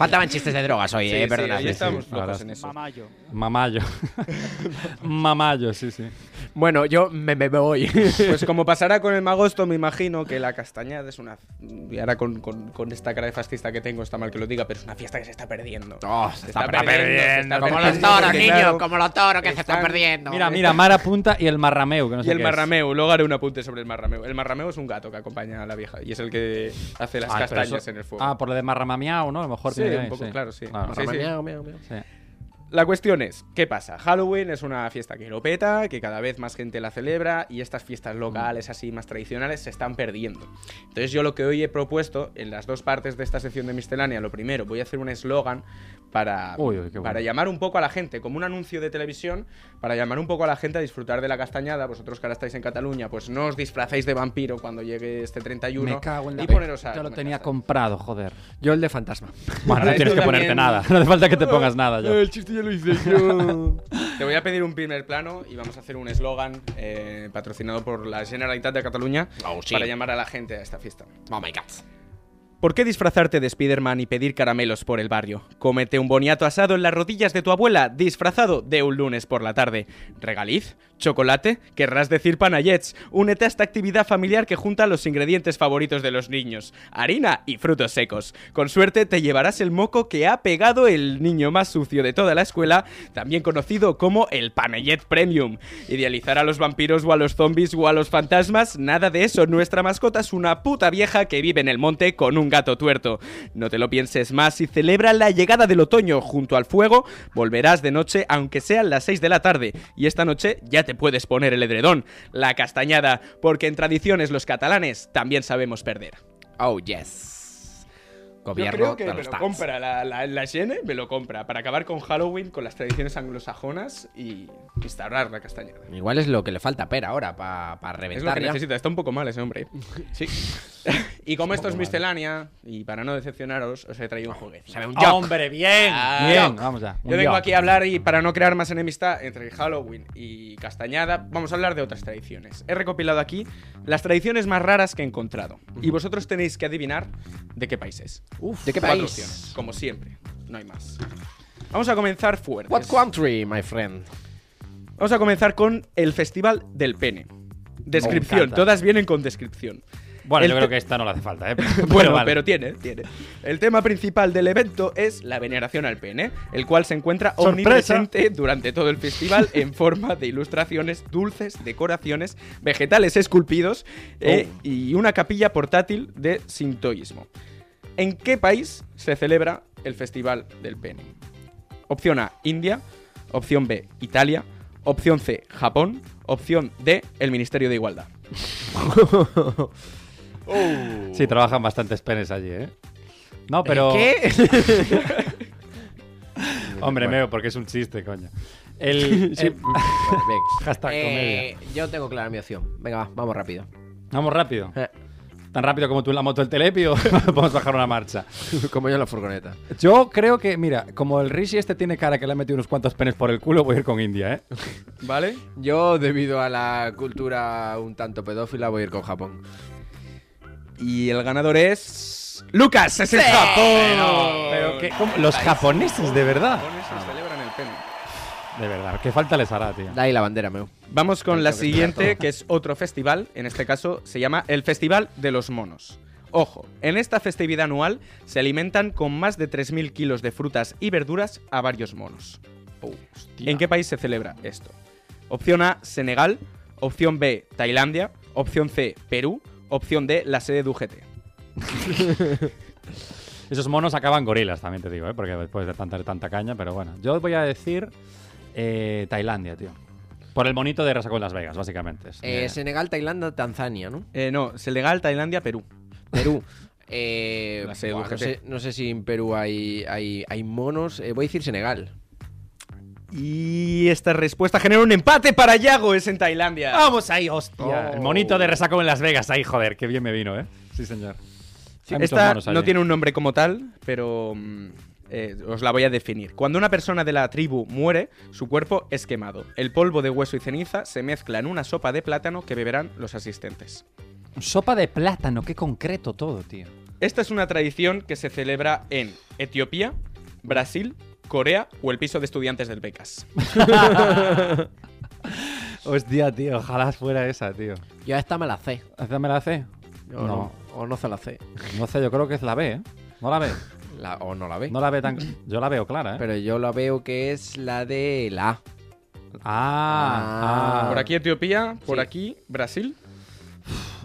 Faltaban chistes de drogas hoy, Sí, eh, sí, perdona. sí, estamos flojos en eso. Mamayo. Mamayo. Mamayo, sí, sí. Bueno, yo me, me voy. Pues como pasará con el magosto, me imagino que la castañada es una... Y ahora con, con- con esta cara de fascista que tengo, está mal que lo diga, pero es una fiesta que se está perdiendo. Oh, se está perdiendo. Como los toros, niño, claro, como los toros que se están están- perdiendo. Mira, mira, Mara Punta y el Marrameu, que no sé Y el qué es. marrameu, luego haré un apunte sobre el marrameu. El marrameu es un gato que acompaña a la vieja y es el que hace las Ah, castañas eso- en el fuego. Ah, por lo de Marramamiao, ¿no? A lo mejor Sí, tiene un poco, claro, sí. Claro. La cuestión es, ¿qué pasa? Halloween es una fiesta que lo peta, que cada vez más gente la celebra y estas fiestas locales así más tradicionales se están perdiendo. Entonces yo lo que hoy he propuesto en las dos partes de esta sección de miscelánea, lo primero, voy a hacer un eslogan para, Uy, uy, qué bueno. para llamar un poco a la gente, como un anuncio de televisión, para llamar un poco a la gente a disfrutar de la castañada. Vosotros que ahora estáis en Cataluña, pues no os disfracéis de vampiro cuando llegue este 31 Me cago en la y poneros a Yo lo tenía comprado, joder. Yo el de fantasma. Bueno, no tienes que ponerte también- nada. No hace falta que te pongas nada, yo. El chiste ya lo hice yo. Te voy a pedir un primer plano y vamos a hacer un eslogan eh, patrocinado por la Generalitat de Cataluña Oh, sí. para llamar a la gente a esta fiesta. Oh my god. ¿Por qué disfrazarte de Spider-Man y pedir caramelos por el barrio? Cómete un boniato asado en las rodillas de tu abuela, disfrazado de un lunes por la tarde. ¿Regaliz? ¿Chocolate? ¿Querrás decir panayets? Únete a esta actividad familiar que junta los ingredientes favoritos de los niños. Harina y frutos secos. Con suerte te llevarás el moco que ha pegado el niño más sucio de toda la escuela, también conocido como el panayet premium. Idealizar a los vampiros o a los zombies o a los fantasmas, nada de eso. Nuestra mascota es una puta vieja que vive en el monte con un gato tuerto. No te lo pienses más y celebra la llegada del otoño junto al fuego. Volverás de noche aunque sean las 6 de la tarde. Y esta noche ya te puedes poner el edredón, la castañada, porque en tradiciones los catalanes también sabemos perder. Oh, yes. Gobierno Yo creo que de me lo compra, la, la, me lo compra para acabar con Halloween, con las tradiciones anglosajonas y instaurar la castañeda. Igual es lo que le falta a Per ahora para Es lo reventar. que ya. necesita, está un poco mal ese hombre. Sí. y como esto es miscelánea, y para no decepcionaros, os he traído un juguete. Un Ah, hombre, bien, bien. Yo Vamos ya. un vengo yo. aquí a hablar y para no crear más enemistad entre Halloween y Castañada, vamos a hablar de otras tradiciones. He recopilado aquí las tradiciones más raras que he encontrado. Y vosotros tenéis que adivinar de qué país es. ¿de qué Cuatro país? opciones, como siempre. No hay más. Vamos a comenzar fuertes. What country, my friend? Vamos a comenzar con el Festival del Pene. Descripción, todas vienen con descripción. Bueno, El yo creo que esta no le hace falta, ¿eh? Bueno, vale. pero tiene, tiene. El tema principal del evento es la veneración al pene, el cual se encuentra ¡Sorpresa! omnipresente durante todo el festival en forma de ilustraciones, dulces, decoraciones, vegetales esculpidos eh, Oh. y una capilla portátil de sintoísmo. ¿En qué país se celebra el Festival del Pene? Opción A, India. Opción B, Italia. Opción C, Japón. Opción D, el Ministerio de Igualdad. Sí, trabajan bastantes penes allí, ¿eh? No, pero. ¿Qué? Hombre, Bueno. meo, porque es un chiste, coño. El. Sí, el-. Hashtag Eh, yo tengo clara mi opción. Venga, va, vamos rápido. Vamos rápido. Eh. Tan rápido como tú en la moto del Telepi o podemos bajar una marcha. Como yo en la furgoneta. Yo creo que, mira, como el Rishi este tiene cara que le ha metido unos cuantos penes por el culo, voy a ir con India, ¿eh? ¿Vale? Yo, debido a la cultura un tanto pedófila, voy a ir con Japón. Y el ganador es. ¡Lucas! ¡Es el. Japón! Pero que, ¿cómo? los japoneses, de verdad. Los japoneses celebran el pene. De verdad, ¿qué falta les hará, tío? Da ahí la bandera, meu. Vamos con la siguiente, que es otro festival. En este caso se llama el Festival de los Monos. Ojo, en esta festividad anual se alimentan con más de 3.000 kilos de frutas y verduras a varios monos. ¿En qué país se celebra esto? Opción A, Senegal. Opción B, Tailandia. Opción C, Perú. Opción D, la sede de UGT. Esos monos acaban gorilas, también te digo, ¿eh? Porque después de tanta, tanta caña, pero bueno. Yo voy a decir eh, Tailandia, tío. Por el monito de Resaco en Las Vegas, básicamente. Es, Eh, Senegal, Tailandia, Tanzania, ¿no? Eh, no, Senegal, Tailandia, Perú. Perú. Eh, La sede buah, no, UGT. sé, no sé si en Perú hay, hay, hay monos. Eh, voy a decir Senegal. Y esta respuesta genera un empate para Yago, es en Tailandia. Vamos ahí, hostia. Oh. El monito de Resaco en Las Vegas, ahí, joder, qué bien me vino, ¿eh? Sí, señor. Hay muchos Esta monos allí. no tiene un nombre como tal, pero mm, eh, os la voy a definir. Cuando una persona de la tribu muere, su cuerpo es quemado. El polvo de hueso y ceniza se mezcla en una sopa de plátano que beberán los asistentes. Sopa de plátano, qué concreto todo, tío. Esta es una tradición que se celebra en Etiopía, Brasil, Corea o el piso de estudiantes del Becas. Hostia, tío, ojalá fuera esa, tío. Yo esta me la sé. ¿Haceme la C? O no. O no se la sé. No sé, yo creo que es la B, ¿eh? ¿No la ve? La- o no la ve. No la ve tan... Yo la veo clara, ¿eh? Pero yo la veo que es la de la A. Ah, ah. Por aquí Etiopía, por Sí. aquí Brasil.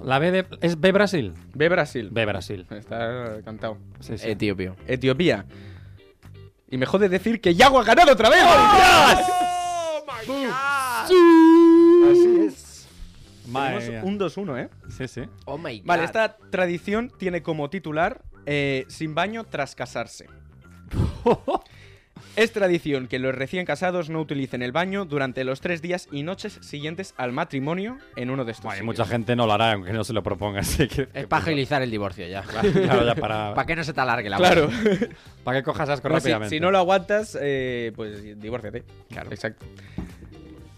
La B de... ¿Es B Brasil? B Brasil. B Brasil. Está cantado. Sí, sí. Etiopía. Etiopía. Y me jode decir que Yago ha ganado otra vez. Así es. Madre Tenemos mía. un 2-1, ¿eh? Sí, sí. Oh my god. Vale, esta tradición tiene como titular eh, Sin baño tras casarse. es tradición que los recién casados no utilicen el baño durante los tres días y noches siguientes al matrimonio en uno de estos Bueno, y mucha gente no lo hará, aunque no se lo proponga, así que... Es para agilizar el divorcio ya. Claro, ya para... Para que no se te alargue la Claro. Para que cojas asco No, si, rápidamente. si no lo aguantas, eh, pues divórciate. Claro. Exacto.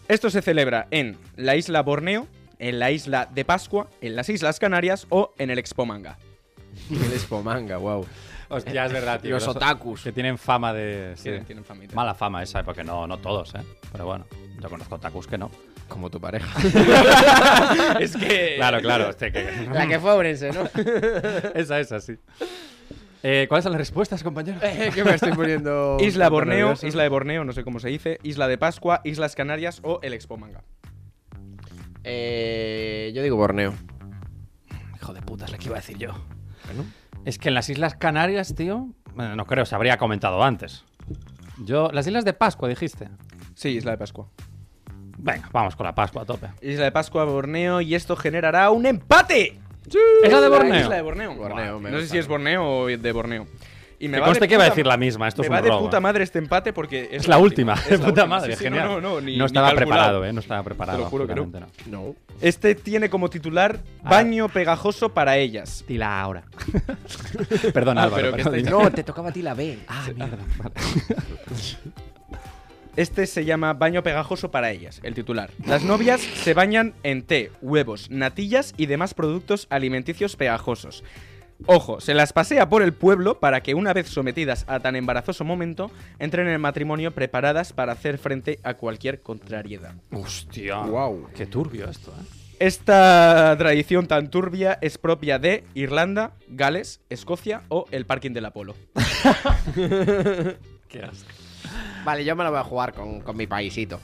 Esto se celebra en la isla Borneo, en la isla de Pascua, en las Islas Canarias o en el Expo Manga. El Expo Manga, wow. Hostia, es verdad, tío. Los otakus. Que tienen fama de... sí. Tienen, tienen famita. Mala fama esa, porque no, no todos, ¿eh? Pero bueno, yo conozco otakus que no. Como tu pareja. es que. Claro, claro. hostia, que- La que fue a Ourense, ¿no? esa, esa, sí. Eh, ¿Cuáles son las respuestas, compañero? que me estoy poniendo. Isla Borneo. Isla de Borneo, no sé cómo se dice, Isla de Pascua, Islas Canarias o el Expo Manga. Eh, yo digo Borneo. Hijo de puta, es la que iba a decir yo. Es que en las Islas Canarias, tío... Bueno, no creo, se habría comentado antes. Yo... Las Islas de Pascua, dijiste. Sí, Isla de Pascua. Venga, vamos con la Pascua a tope. Isla de Pascua, Borneo, y esto generará un empate. ¿Es la de Borneo? isla de Borneo. No sé si es Borneo o de Borneo. Y Que va conste de que va a puta- decir la misma, esto es me un va de puta madre este empate porque es, Es la última, Es de la puta última. madre, Sí, sí, genial. No, no, no, ni- No ni estaba preparado, ¿eh? No estaba preparado, Te lo juro que no. no. Este tiene como titular Ah. Baño pegajoso para ellas. Dila ahora. Perdón, Ah, Álvaro. pero perdón. estáis- No, te tocaba a ti la B. Ah, mierda. Vale. Este se llama Baño pegajoso para ellas, el titular. Las novias se bañan en té, huevos, natillas y demás productos alimenticios pegajosos. Ojo, se las pasea por el pueblo para que una vez sometidas a tan embarazoso momento, entren en el matrimonio preparadas para hacer frente a cualquier contrariedad. Hostia. Wow. Qué turbio esto, ¿eh? Esta tradición tan turbia es propia de Irlanda, Gales, Escocia o el parking del Apolo. Qué asco. Vale, yo me la voy a jugar con, con mi paisito.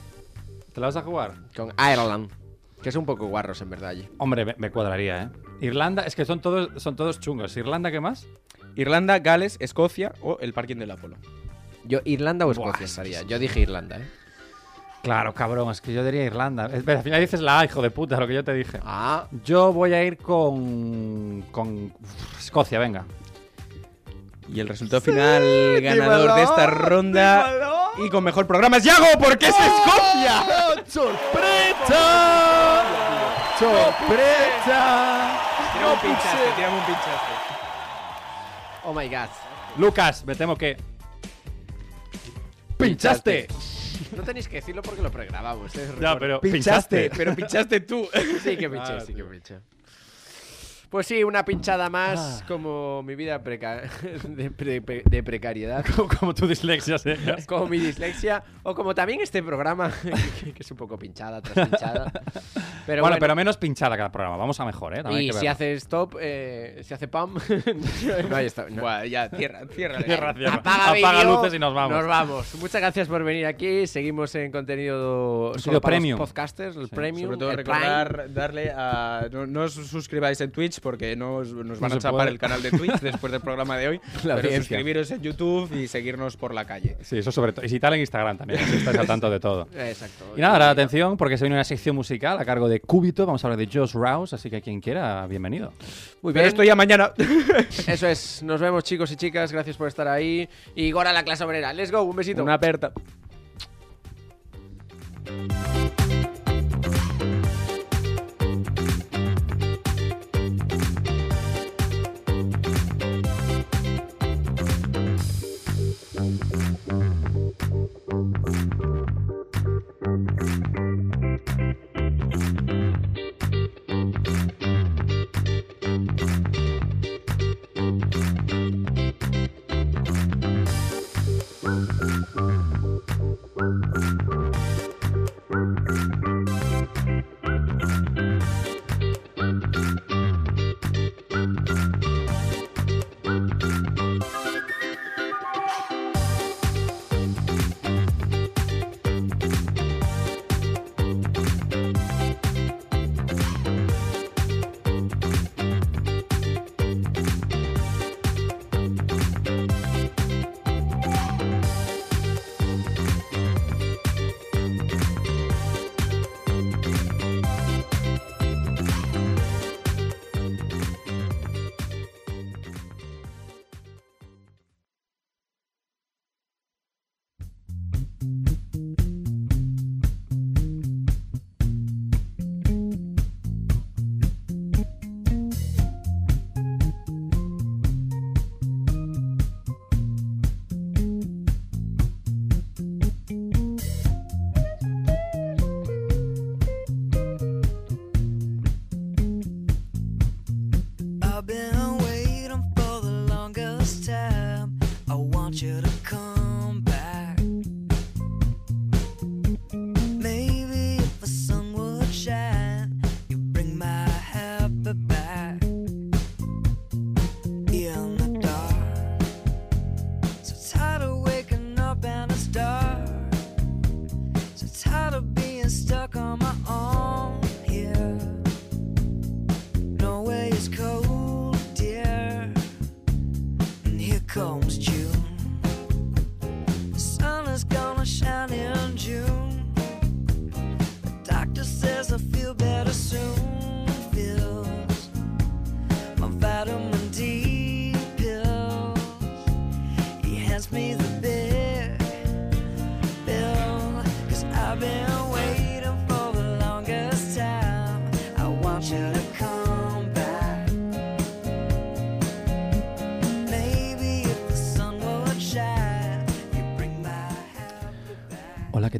¿Te la vas a jugar? Con Ireland. Que es un poco guarros, en verdad, allí. Hombre, me, me cuadraría, ¿eh? Irlanda, es que son todos, son todos chungos. ¿Irlanda qué más? Irlanda, Gales, Escocia o el parking del Apolo. Yo, Irlanda o Escocia estaría. Yo dije Irlanda, ¿eh? Claro, cabrón, es que yo diría Irlanda. Al final dices la A, hijo de puta, lo que yo te dije. Ah. Yo voy a ir con. con. uf, Escocia, venga. Y el resultado final ganador de esta ronda y con mejor programa es Yago porque es Escocia. ¡Sorpresa! ¡Sorpresa! Tirame un pinchaste, tirame un pinchaste. Oh my god. Lucas, me temo que. ¡Pinchaste! No tenéis que decirlo porque lo pregrabamos. ¿eh? Ya, pero Pinchaste, pinchaste. pero pinchaste tú. Sí que pinché, Ah, sí que pinché. Pues sí, una pinchada más Ah. como mi vida preca- de, pre- pre- de precariedad. Como, como tu dislexia, ¿sí? como mi dislexia. O como también este programa, que, que es un poco pinchada tras pinchada. Pero bueno, bueno, pero menos pinchada cada programa. Vamos a mejor, ¿eh? También hay y que si hace stop, eh, si hace pam, no hay stop. no. Buah, ya, cierra, cierra. Cierra, cierra. Apaga, luces y nos vamos. Nos vamos. Muchas gracias por venir aquí. Seguimos en contenido, Contenido solo para premium. los podcasters, el premium. Sobre todo el recordar darle a. No, no os suscribáis en Twitch porque no os- nos van No a chapar puede. el canal de Twitch después del programa de hoy. La pero audiencia. suscribiros en YouTube y seguirnos por la calle. Sí, eso sobre todo. Y si tal en Instagram también, así estáis al tanto de todo. Exacto. Y nada, ahora atención, porque se viene una sección musical a cargo de Cúbito. Vamos a hablar de Josh Rouse, así que quien quiera, bienvenido. Muy Pero bien. esto ya mañana. Eso es. Nos vemos, chicos y chicas. Gracias por estar ahí. Y Gora la clase obrera. Let's go. Un besito. Una aperta.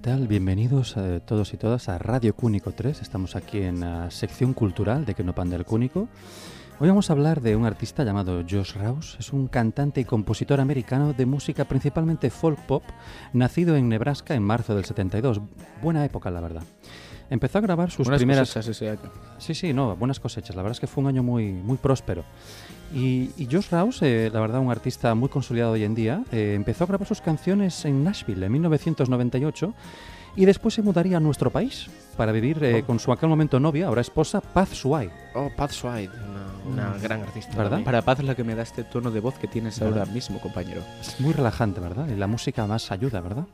Tal? Bienvenidos eh, todos y todas a Radio Cúnico 3. Estamos aquí en la sección cultural de Que no panda el Cúnico. Hoy vamos a hablar de un artista llamado Josh Rouse. Es un cantante y compositor americano de música principalmente folk pop, nacido en Nebraska en marzo del 72. Buena época, la verdad. Empezó a grabar sus Buenas primeras... cosechas ese año. Sí, sí, no, buenas cosechas. La verdad es que fue un año muy, muy próspero. Y, y Josh Rouse, eh, la verdad, un artista muy consolidado hoy en día, eh, empezó a grabar sus canciones en Nashville en 1998 y después se mudaría a nuestro país para vivir eh, con su aquel momento novia, ahora esposa, Paz Suai. Oh, Pat Swide, una, una Mm. gran artista. ¿Verdad? Para Paz la que me da este tono de voz que tienes ahora ¿Verdad? mismo, compañero. Es muy relajante, ¿verdad? Y la música más ayuda, ¿verdad?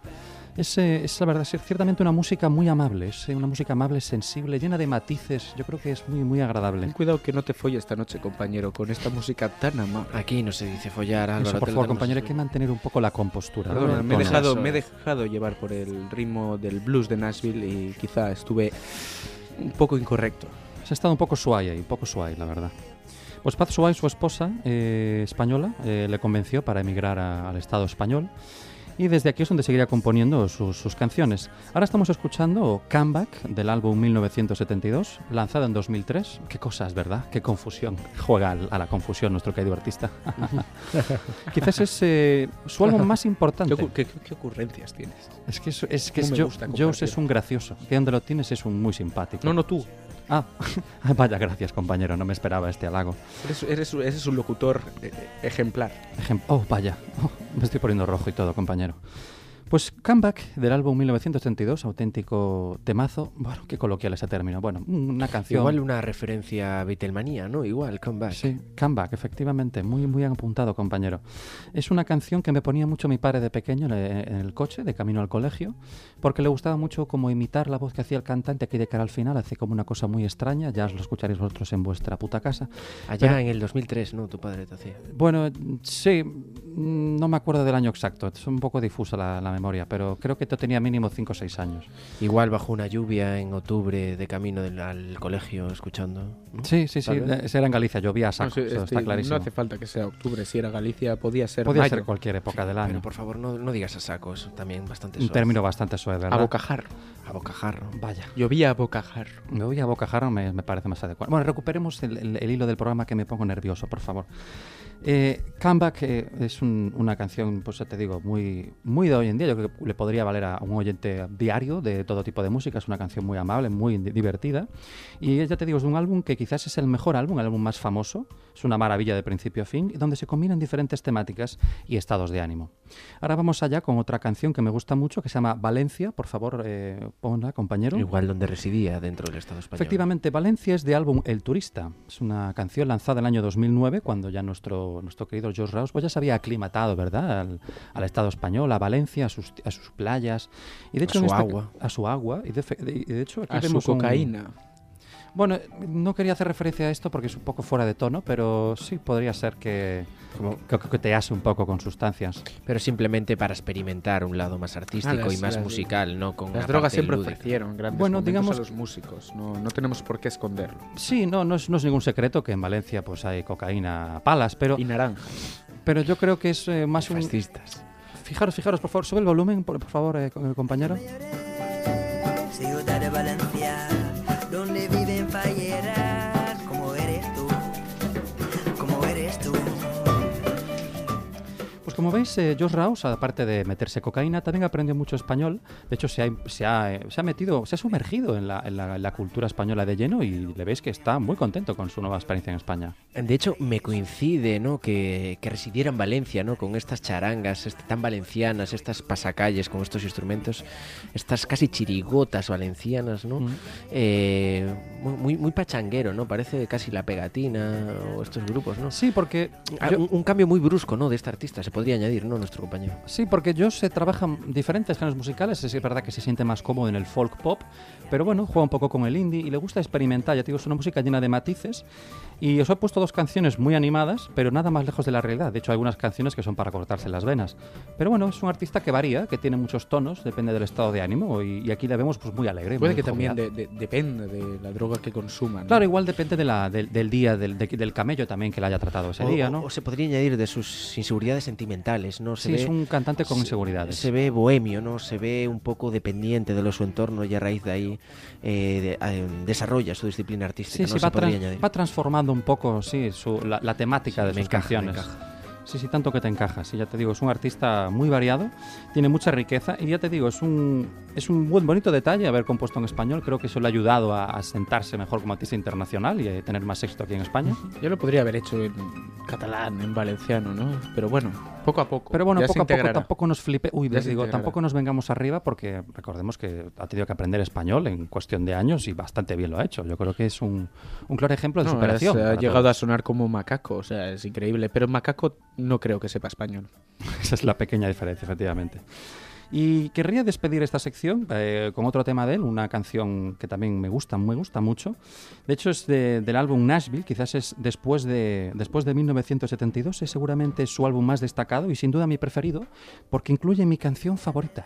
Es, eh, es la verdad, es ciertamente una música muy amable, es eh, una música amable, sensible, llena de matices. Yo creo que es muy, muy agradable. Ten cuidado que no te folle esta noche, compañero, con esta música tan amable. Aquí no se dice follar, Álvaro. Eso, por favor, compañero, hay que- mantener un poco la compostura. ¿no? Perdona, El me he, dejado, me he es. dejado llevar por el ritmo del blues de Nashville y quizá estuve un poco incorrecto. Se ha estado un poco suave ahí, un poco suave, la verdad. Pues Paz Suárez, su esposa eh, española, eh, le convenció para emigrar a- al Estado español y desde aquí es donde seguiría componiendo sus, sus canciones. Ahora estamos escuchando Comeback del álbum 1972, lanzado en 2003. Qué cosas, ¿verdad? Qué confusión. Juega a la confusión nuestro querido artista. Quizás es eh, su álbum más importante. ¿Qué, qué- qué ocurrencias tienes? Es que es, es, que ¿Cómo es Jones es un gracioso. Que donde lo tienes es un muy simpático. No, no tú. Ah, vaya, gracias compañero, no me esperaba este halago. Eres, eres, eres un locutor eh, ejemplar. Ejem- oh, vaya, Oh, me estoy poniendo rojo y todo, compañero. Pues Comeback del álbum 1932, auténtico temazo. Bueno, qué coloquial ese término. Bueno, una canción. Igual una referencia a Beatlemanía, ¿no? Igual, comeback. Sí, Comeback, efectivamente. Muy, muy apuntado, compañero. Es una canción que me ponía mucho mi padre de pequeño en el- coche, de camino al colegio, porque le gustaba mucho como imitar la voz que hacía el cantante aquí de cara al final. Hace como una cosa muy extraña, ya os lo escucharéis vosotros en vuestra puta casa. Allá Pero- en el 2003, ¿no? Tu padre te hacía. Bueno, sí, no me acuerdo del año exacto, es un poco difusa la, la memoria, pero creo que yo tenía mínimo 5 o 6 años. Igual bajo una lluvia en octubre de camino del- al colegio escuchando. ¿no? Sí, sí, sí, era en Galicia, llovía a No, saco, sí, eso este, está clarísimo. no hace falta que sea octubre, si era Galicia podía ser Podía mayo. ser cualquier época del año. Pero por favor, no, no digas a saco, es también bastante Un suave. término bastante suave, ¿verdad? A bocajarro. A bocajarro. Vaya. Llovía a bocajarro. Me voy a bocajarro, me, me parece más adecuado. Bueno, recuperemos el, el- el hilo del programa que me pongo nervioso, por favor. Eh, Comeback eh, es un- una canción, pues ya te digo, muy, muy de hoy en día. Yo creo que le podría valer a un oyente diario de todo tipo de música. Es una canción muy amable, muy di- divertida. Y ya te digo, es un álbum que quizás es el mejor álbum, el álbum más famoso. Es una maravilla de principio a fin, donde se combinan diferentes temáticas y estados de ánimo. Ahora vamos allá con otra canción que me gusta mucho, que se llama Valencia. Por favor, eh, ponla, compañero. Igual donde residía dentro del Estado español. Efectivamente, Valencia es de álbum El Turista. Es una canción lanzada en el año 2009, cuando ya nuestro, nuestro querido George Rouse pues ya se había aclimatado, ¿verdad?, al, al Estado español, a Valencia, a sus, a sus playas. Y de A hecho, en su esta- agua. A su agua. Y de, de- hecho, aquí A su vemos un- cocaína. Bueno, no quería hacer referencia a esto porque es un poco fuera de tono, pero sí podría ser que, que coquetease un poco con sustancias. Pero simplemente para experimentar un lado más artístico Ah, las- y más las- musical, no con Las drogas siempre lúdica. ofrecieron grandes Bueno, digamos- a los músicos. No, no tenemos por qué esconderlo. Sí, no, no es, no es ningún secreto que en Valencia pues hay cocaína a palas, pero... Y naranjas. Pero yo creo que es eh, más un... Fascistas. Fijaros, fijaros, por favor, sube el volumen, por, por favor, eh, con el compañero. Como veis, eh, Josh Rouse, aparte de meterse cocaína, también aprendió mucho español. De hecho, se ha, se ha, eh, se ha metido, se ha sumergido en la, en la- en la cultura española de lleno y le veis que está muy contento con su nueva experiencia en España. De hecho, me coincide, ¿no? Que, que residiera en Valencia, ¿no? Con estas charangas este, tan valencianas, estas pasacalles con estos instrumentos, estas casi chirigotas valencianas, ¿no? Eh, muy, muy, muy pachanguero, ¿no? Parece casi la pegatina o estos grupos, ¿no? Sí, porque... Ah, yo- un, un cambio muy brusco, ¿no? De este artista, se podría añadir, ¿no? Nuestro compañero. Sí, porque Josh se trabaja en diferentes géneros musicales. Es verdad que se siente más cómodo en el folk pop, pero bueno, juega un poco con el indie y le gusta experimentar. Ya te digo, es una música llena de matices. Y os he puesto dos canciones muy animadas, pero nada más lejos de la realidad. De hecho, hay algunas canciones que son para cortarse las venas. Pero bueno, es un artista que varía, que tiene muchos tonos, depende del estado de ánimo. Y, y aquí le vemos pues muy alegre. Puede muy que también jovial. de- de- depende de la droga que consuman. ¿no? Claro, igual depende de la, del, del día, del, de- del camello también que le haya tratado ese O- día, o- ¿no? O, se podría añadir de sus inseguridades sentimentales, ¿no? Se Sí, ve, es un cantante con inseguridades. Se ve bohemio, ¿no? Se ve un poco dependiente de lo su entorno y a raíz de ahí eh, de- eh, desarrolla su disciplina artística, Sí, ¿no? sí, Se va, podría trans- añadir. va transformando un poco, sí, su- la, la temática de sus encaja, canciones. Sí, sí, tanto que te encaja. Sí, ya te digo, es un artista muy variado, tiene mucha riqueza y ya te digo, es un, es un buen, bonito detalle haber compuesto en español. Creo que eso le ha ayudado a, a sentarse mejor como artista internacional y a tener más éxito aquí en España. Yo lo podría haber hecho en catalán, en valenciano, ¿no? Pero bueno, poco a poco. Pero bueno, ya poco a poco tampoco nos flipe. Uy, les digo, tampoco nos vengamos arriba porque recordemos que ha tenido que aprender español en cuestión de años y bastante bien lo ha hecho. Yo creo que es un, un claro ejemplo de No, superación. es- ha llegado todos. a sonar como macaco, o sea, es increíble. Pero macaco no creo que sepa español. Esa es la pequeña diferencia, efectivamente. Y querría despedir esta sección eh, con otro tema de él, una canción que también me gusta, me gusta mucho. De hecho, es de- del álbum Nashville, quizás es después de, después de 1972, es seguramente su álbum más destacado y sin duda mi preferido, porque incluye mi canción favorita.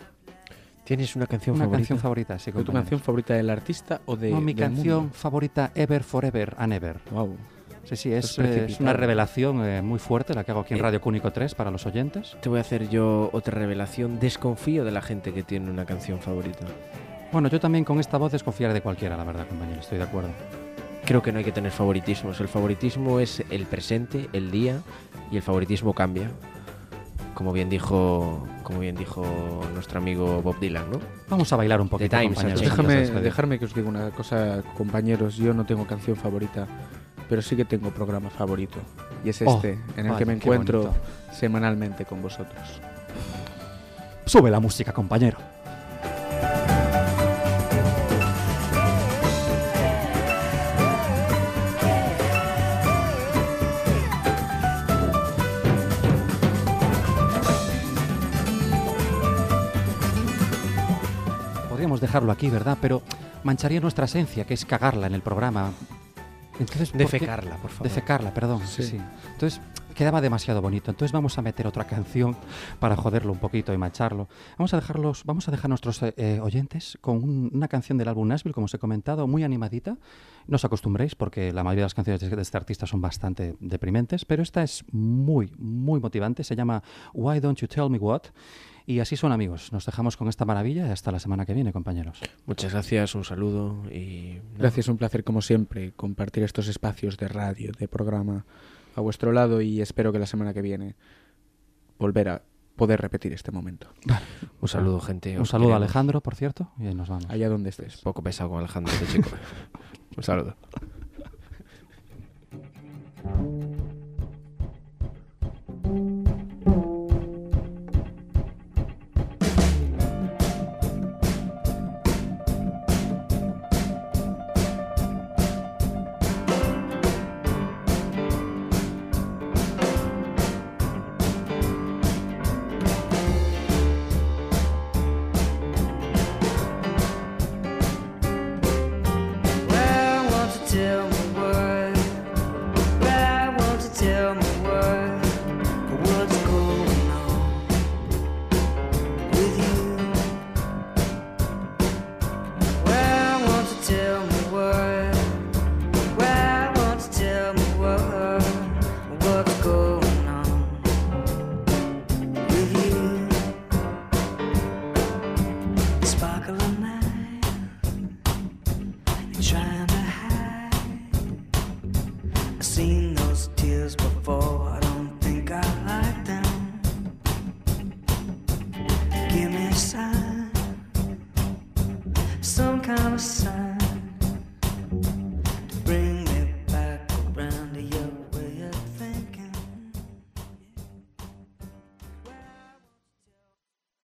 ¿Tienes una canción Una favorita? canción favorita, sí. ¿Fue tu canción favorita del artista o de No, mi del canción mundo? favorita Ever, Forever and Ever. Wow. Sí, sí, Es es, una revelación eh, muy fuerte la que hago aquí en Eh, Radio Cúnico 3 para los oyentes. Te voy a hacer yo otra revelación. Desconfío de la gente que tiene una canción favorita. Bueno, yo también con esta voz desconfiaré de cualquiera, la verdad, compañero, estoy de acuerdo. Creo que no hay que tener favoritismos. El favoritismo es el presente, el día, y el favoritismo cambia. Como bien dijo, como bien dijo nuestro amigo Bob Dylan, ¿no? Vamos a bailar un poquito, Times compañeros. Déjame, dejarme que os diga una cosa, compañeros. Yo no tengo canción favorita, pero sí que tengo programa favorito. Y es Oh, este, en el vaya, que me encuentro bonito. semanalmente con vosotros. Sube la música, compañero. Podríamos dejarlo aquí, ¿verdad? Pero mancharía nuestra esencia, que es cagarla en el programa. Entonces, ¿por qué- Defecarla, por favor. Defecarla, perdón. Sí. Sí. Entonces, quedaba demasiado bonito. Entonces vamos a meter otra canción para joderlo un poquito y mancharlo. Vamos a dejarlos, vamos a dejar a nuestros eh, eh, oyentes con un- una canción del álbum Nashville, como os he comentado, muy animadita. No os acostumbréis porque la mayoría de las canciones de este artista son bastante deprimentes, pero esta es muy, muy motivante. Se llama Why Don't You Tell Me What? Y así son amigos. Nos dejamos con esta maravilla y hasta la semana que viene, compañeros. Muchas gracias, un saludo y... nada. Gracias, un placer como siempre compartir estos espacios de radio, de programa a vuestro lado y espero que la semana que viene volver a poder repetir este momento. Un saludo, gente. Un os saludo a queremos. Alejandro, por cierto, y ahí nos vamos. Allá donde estés. Poco pesado con Alejandro, este chico. un saludo.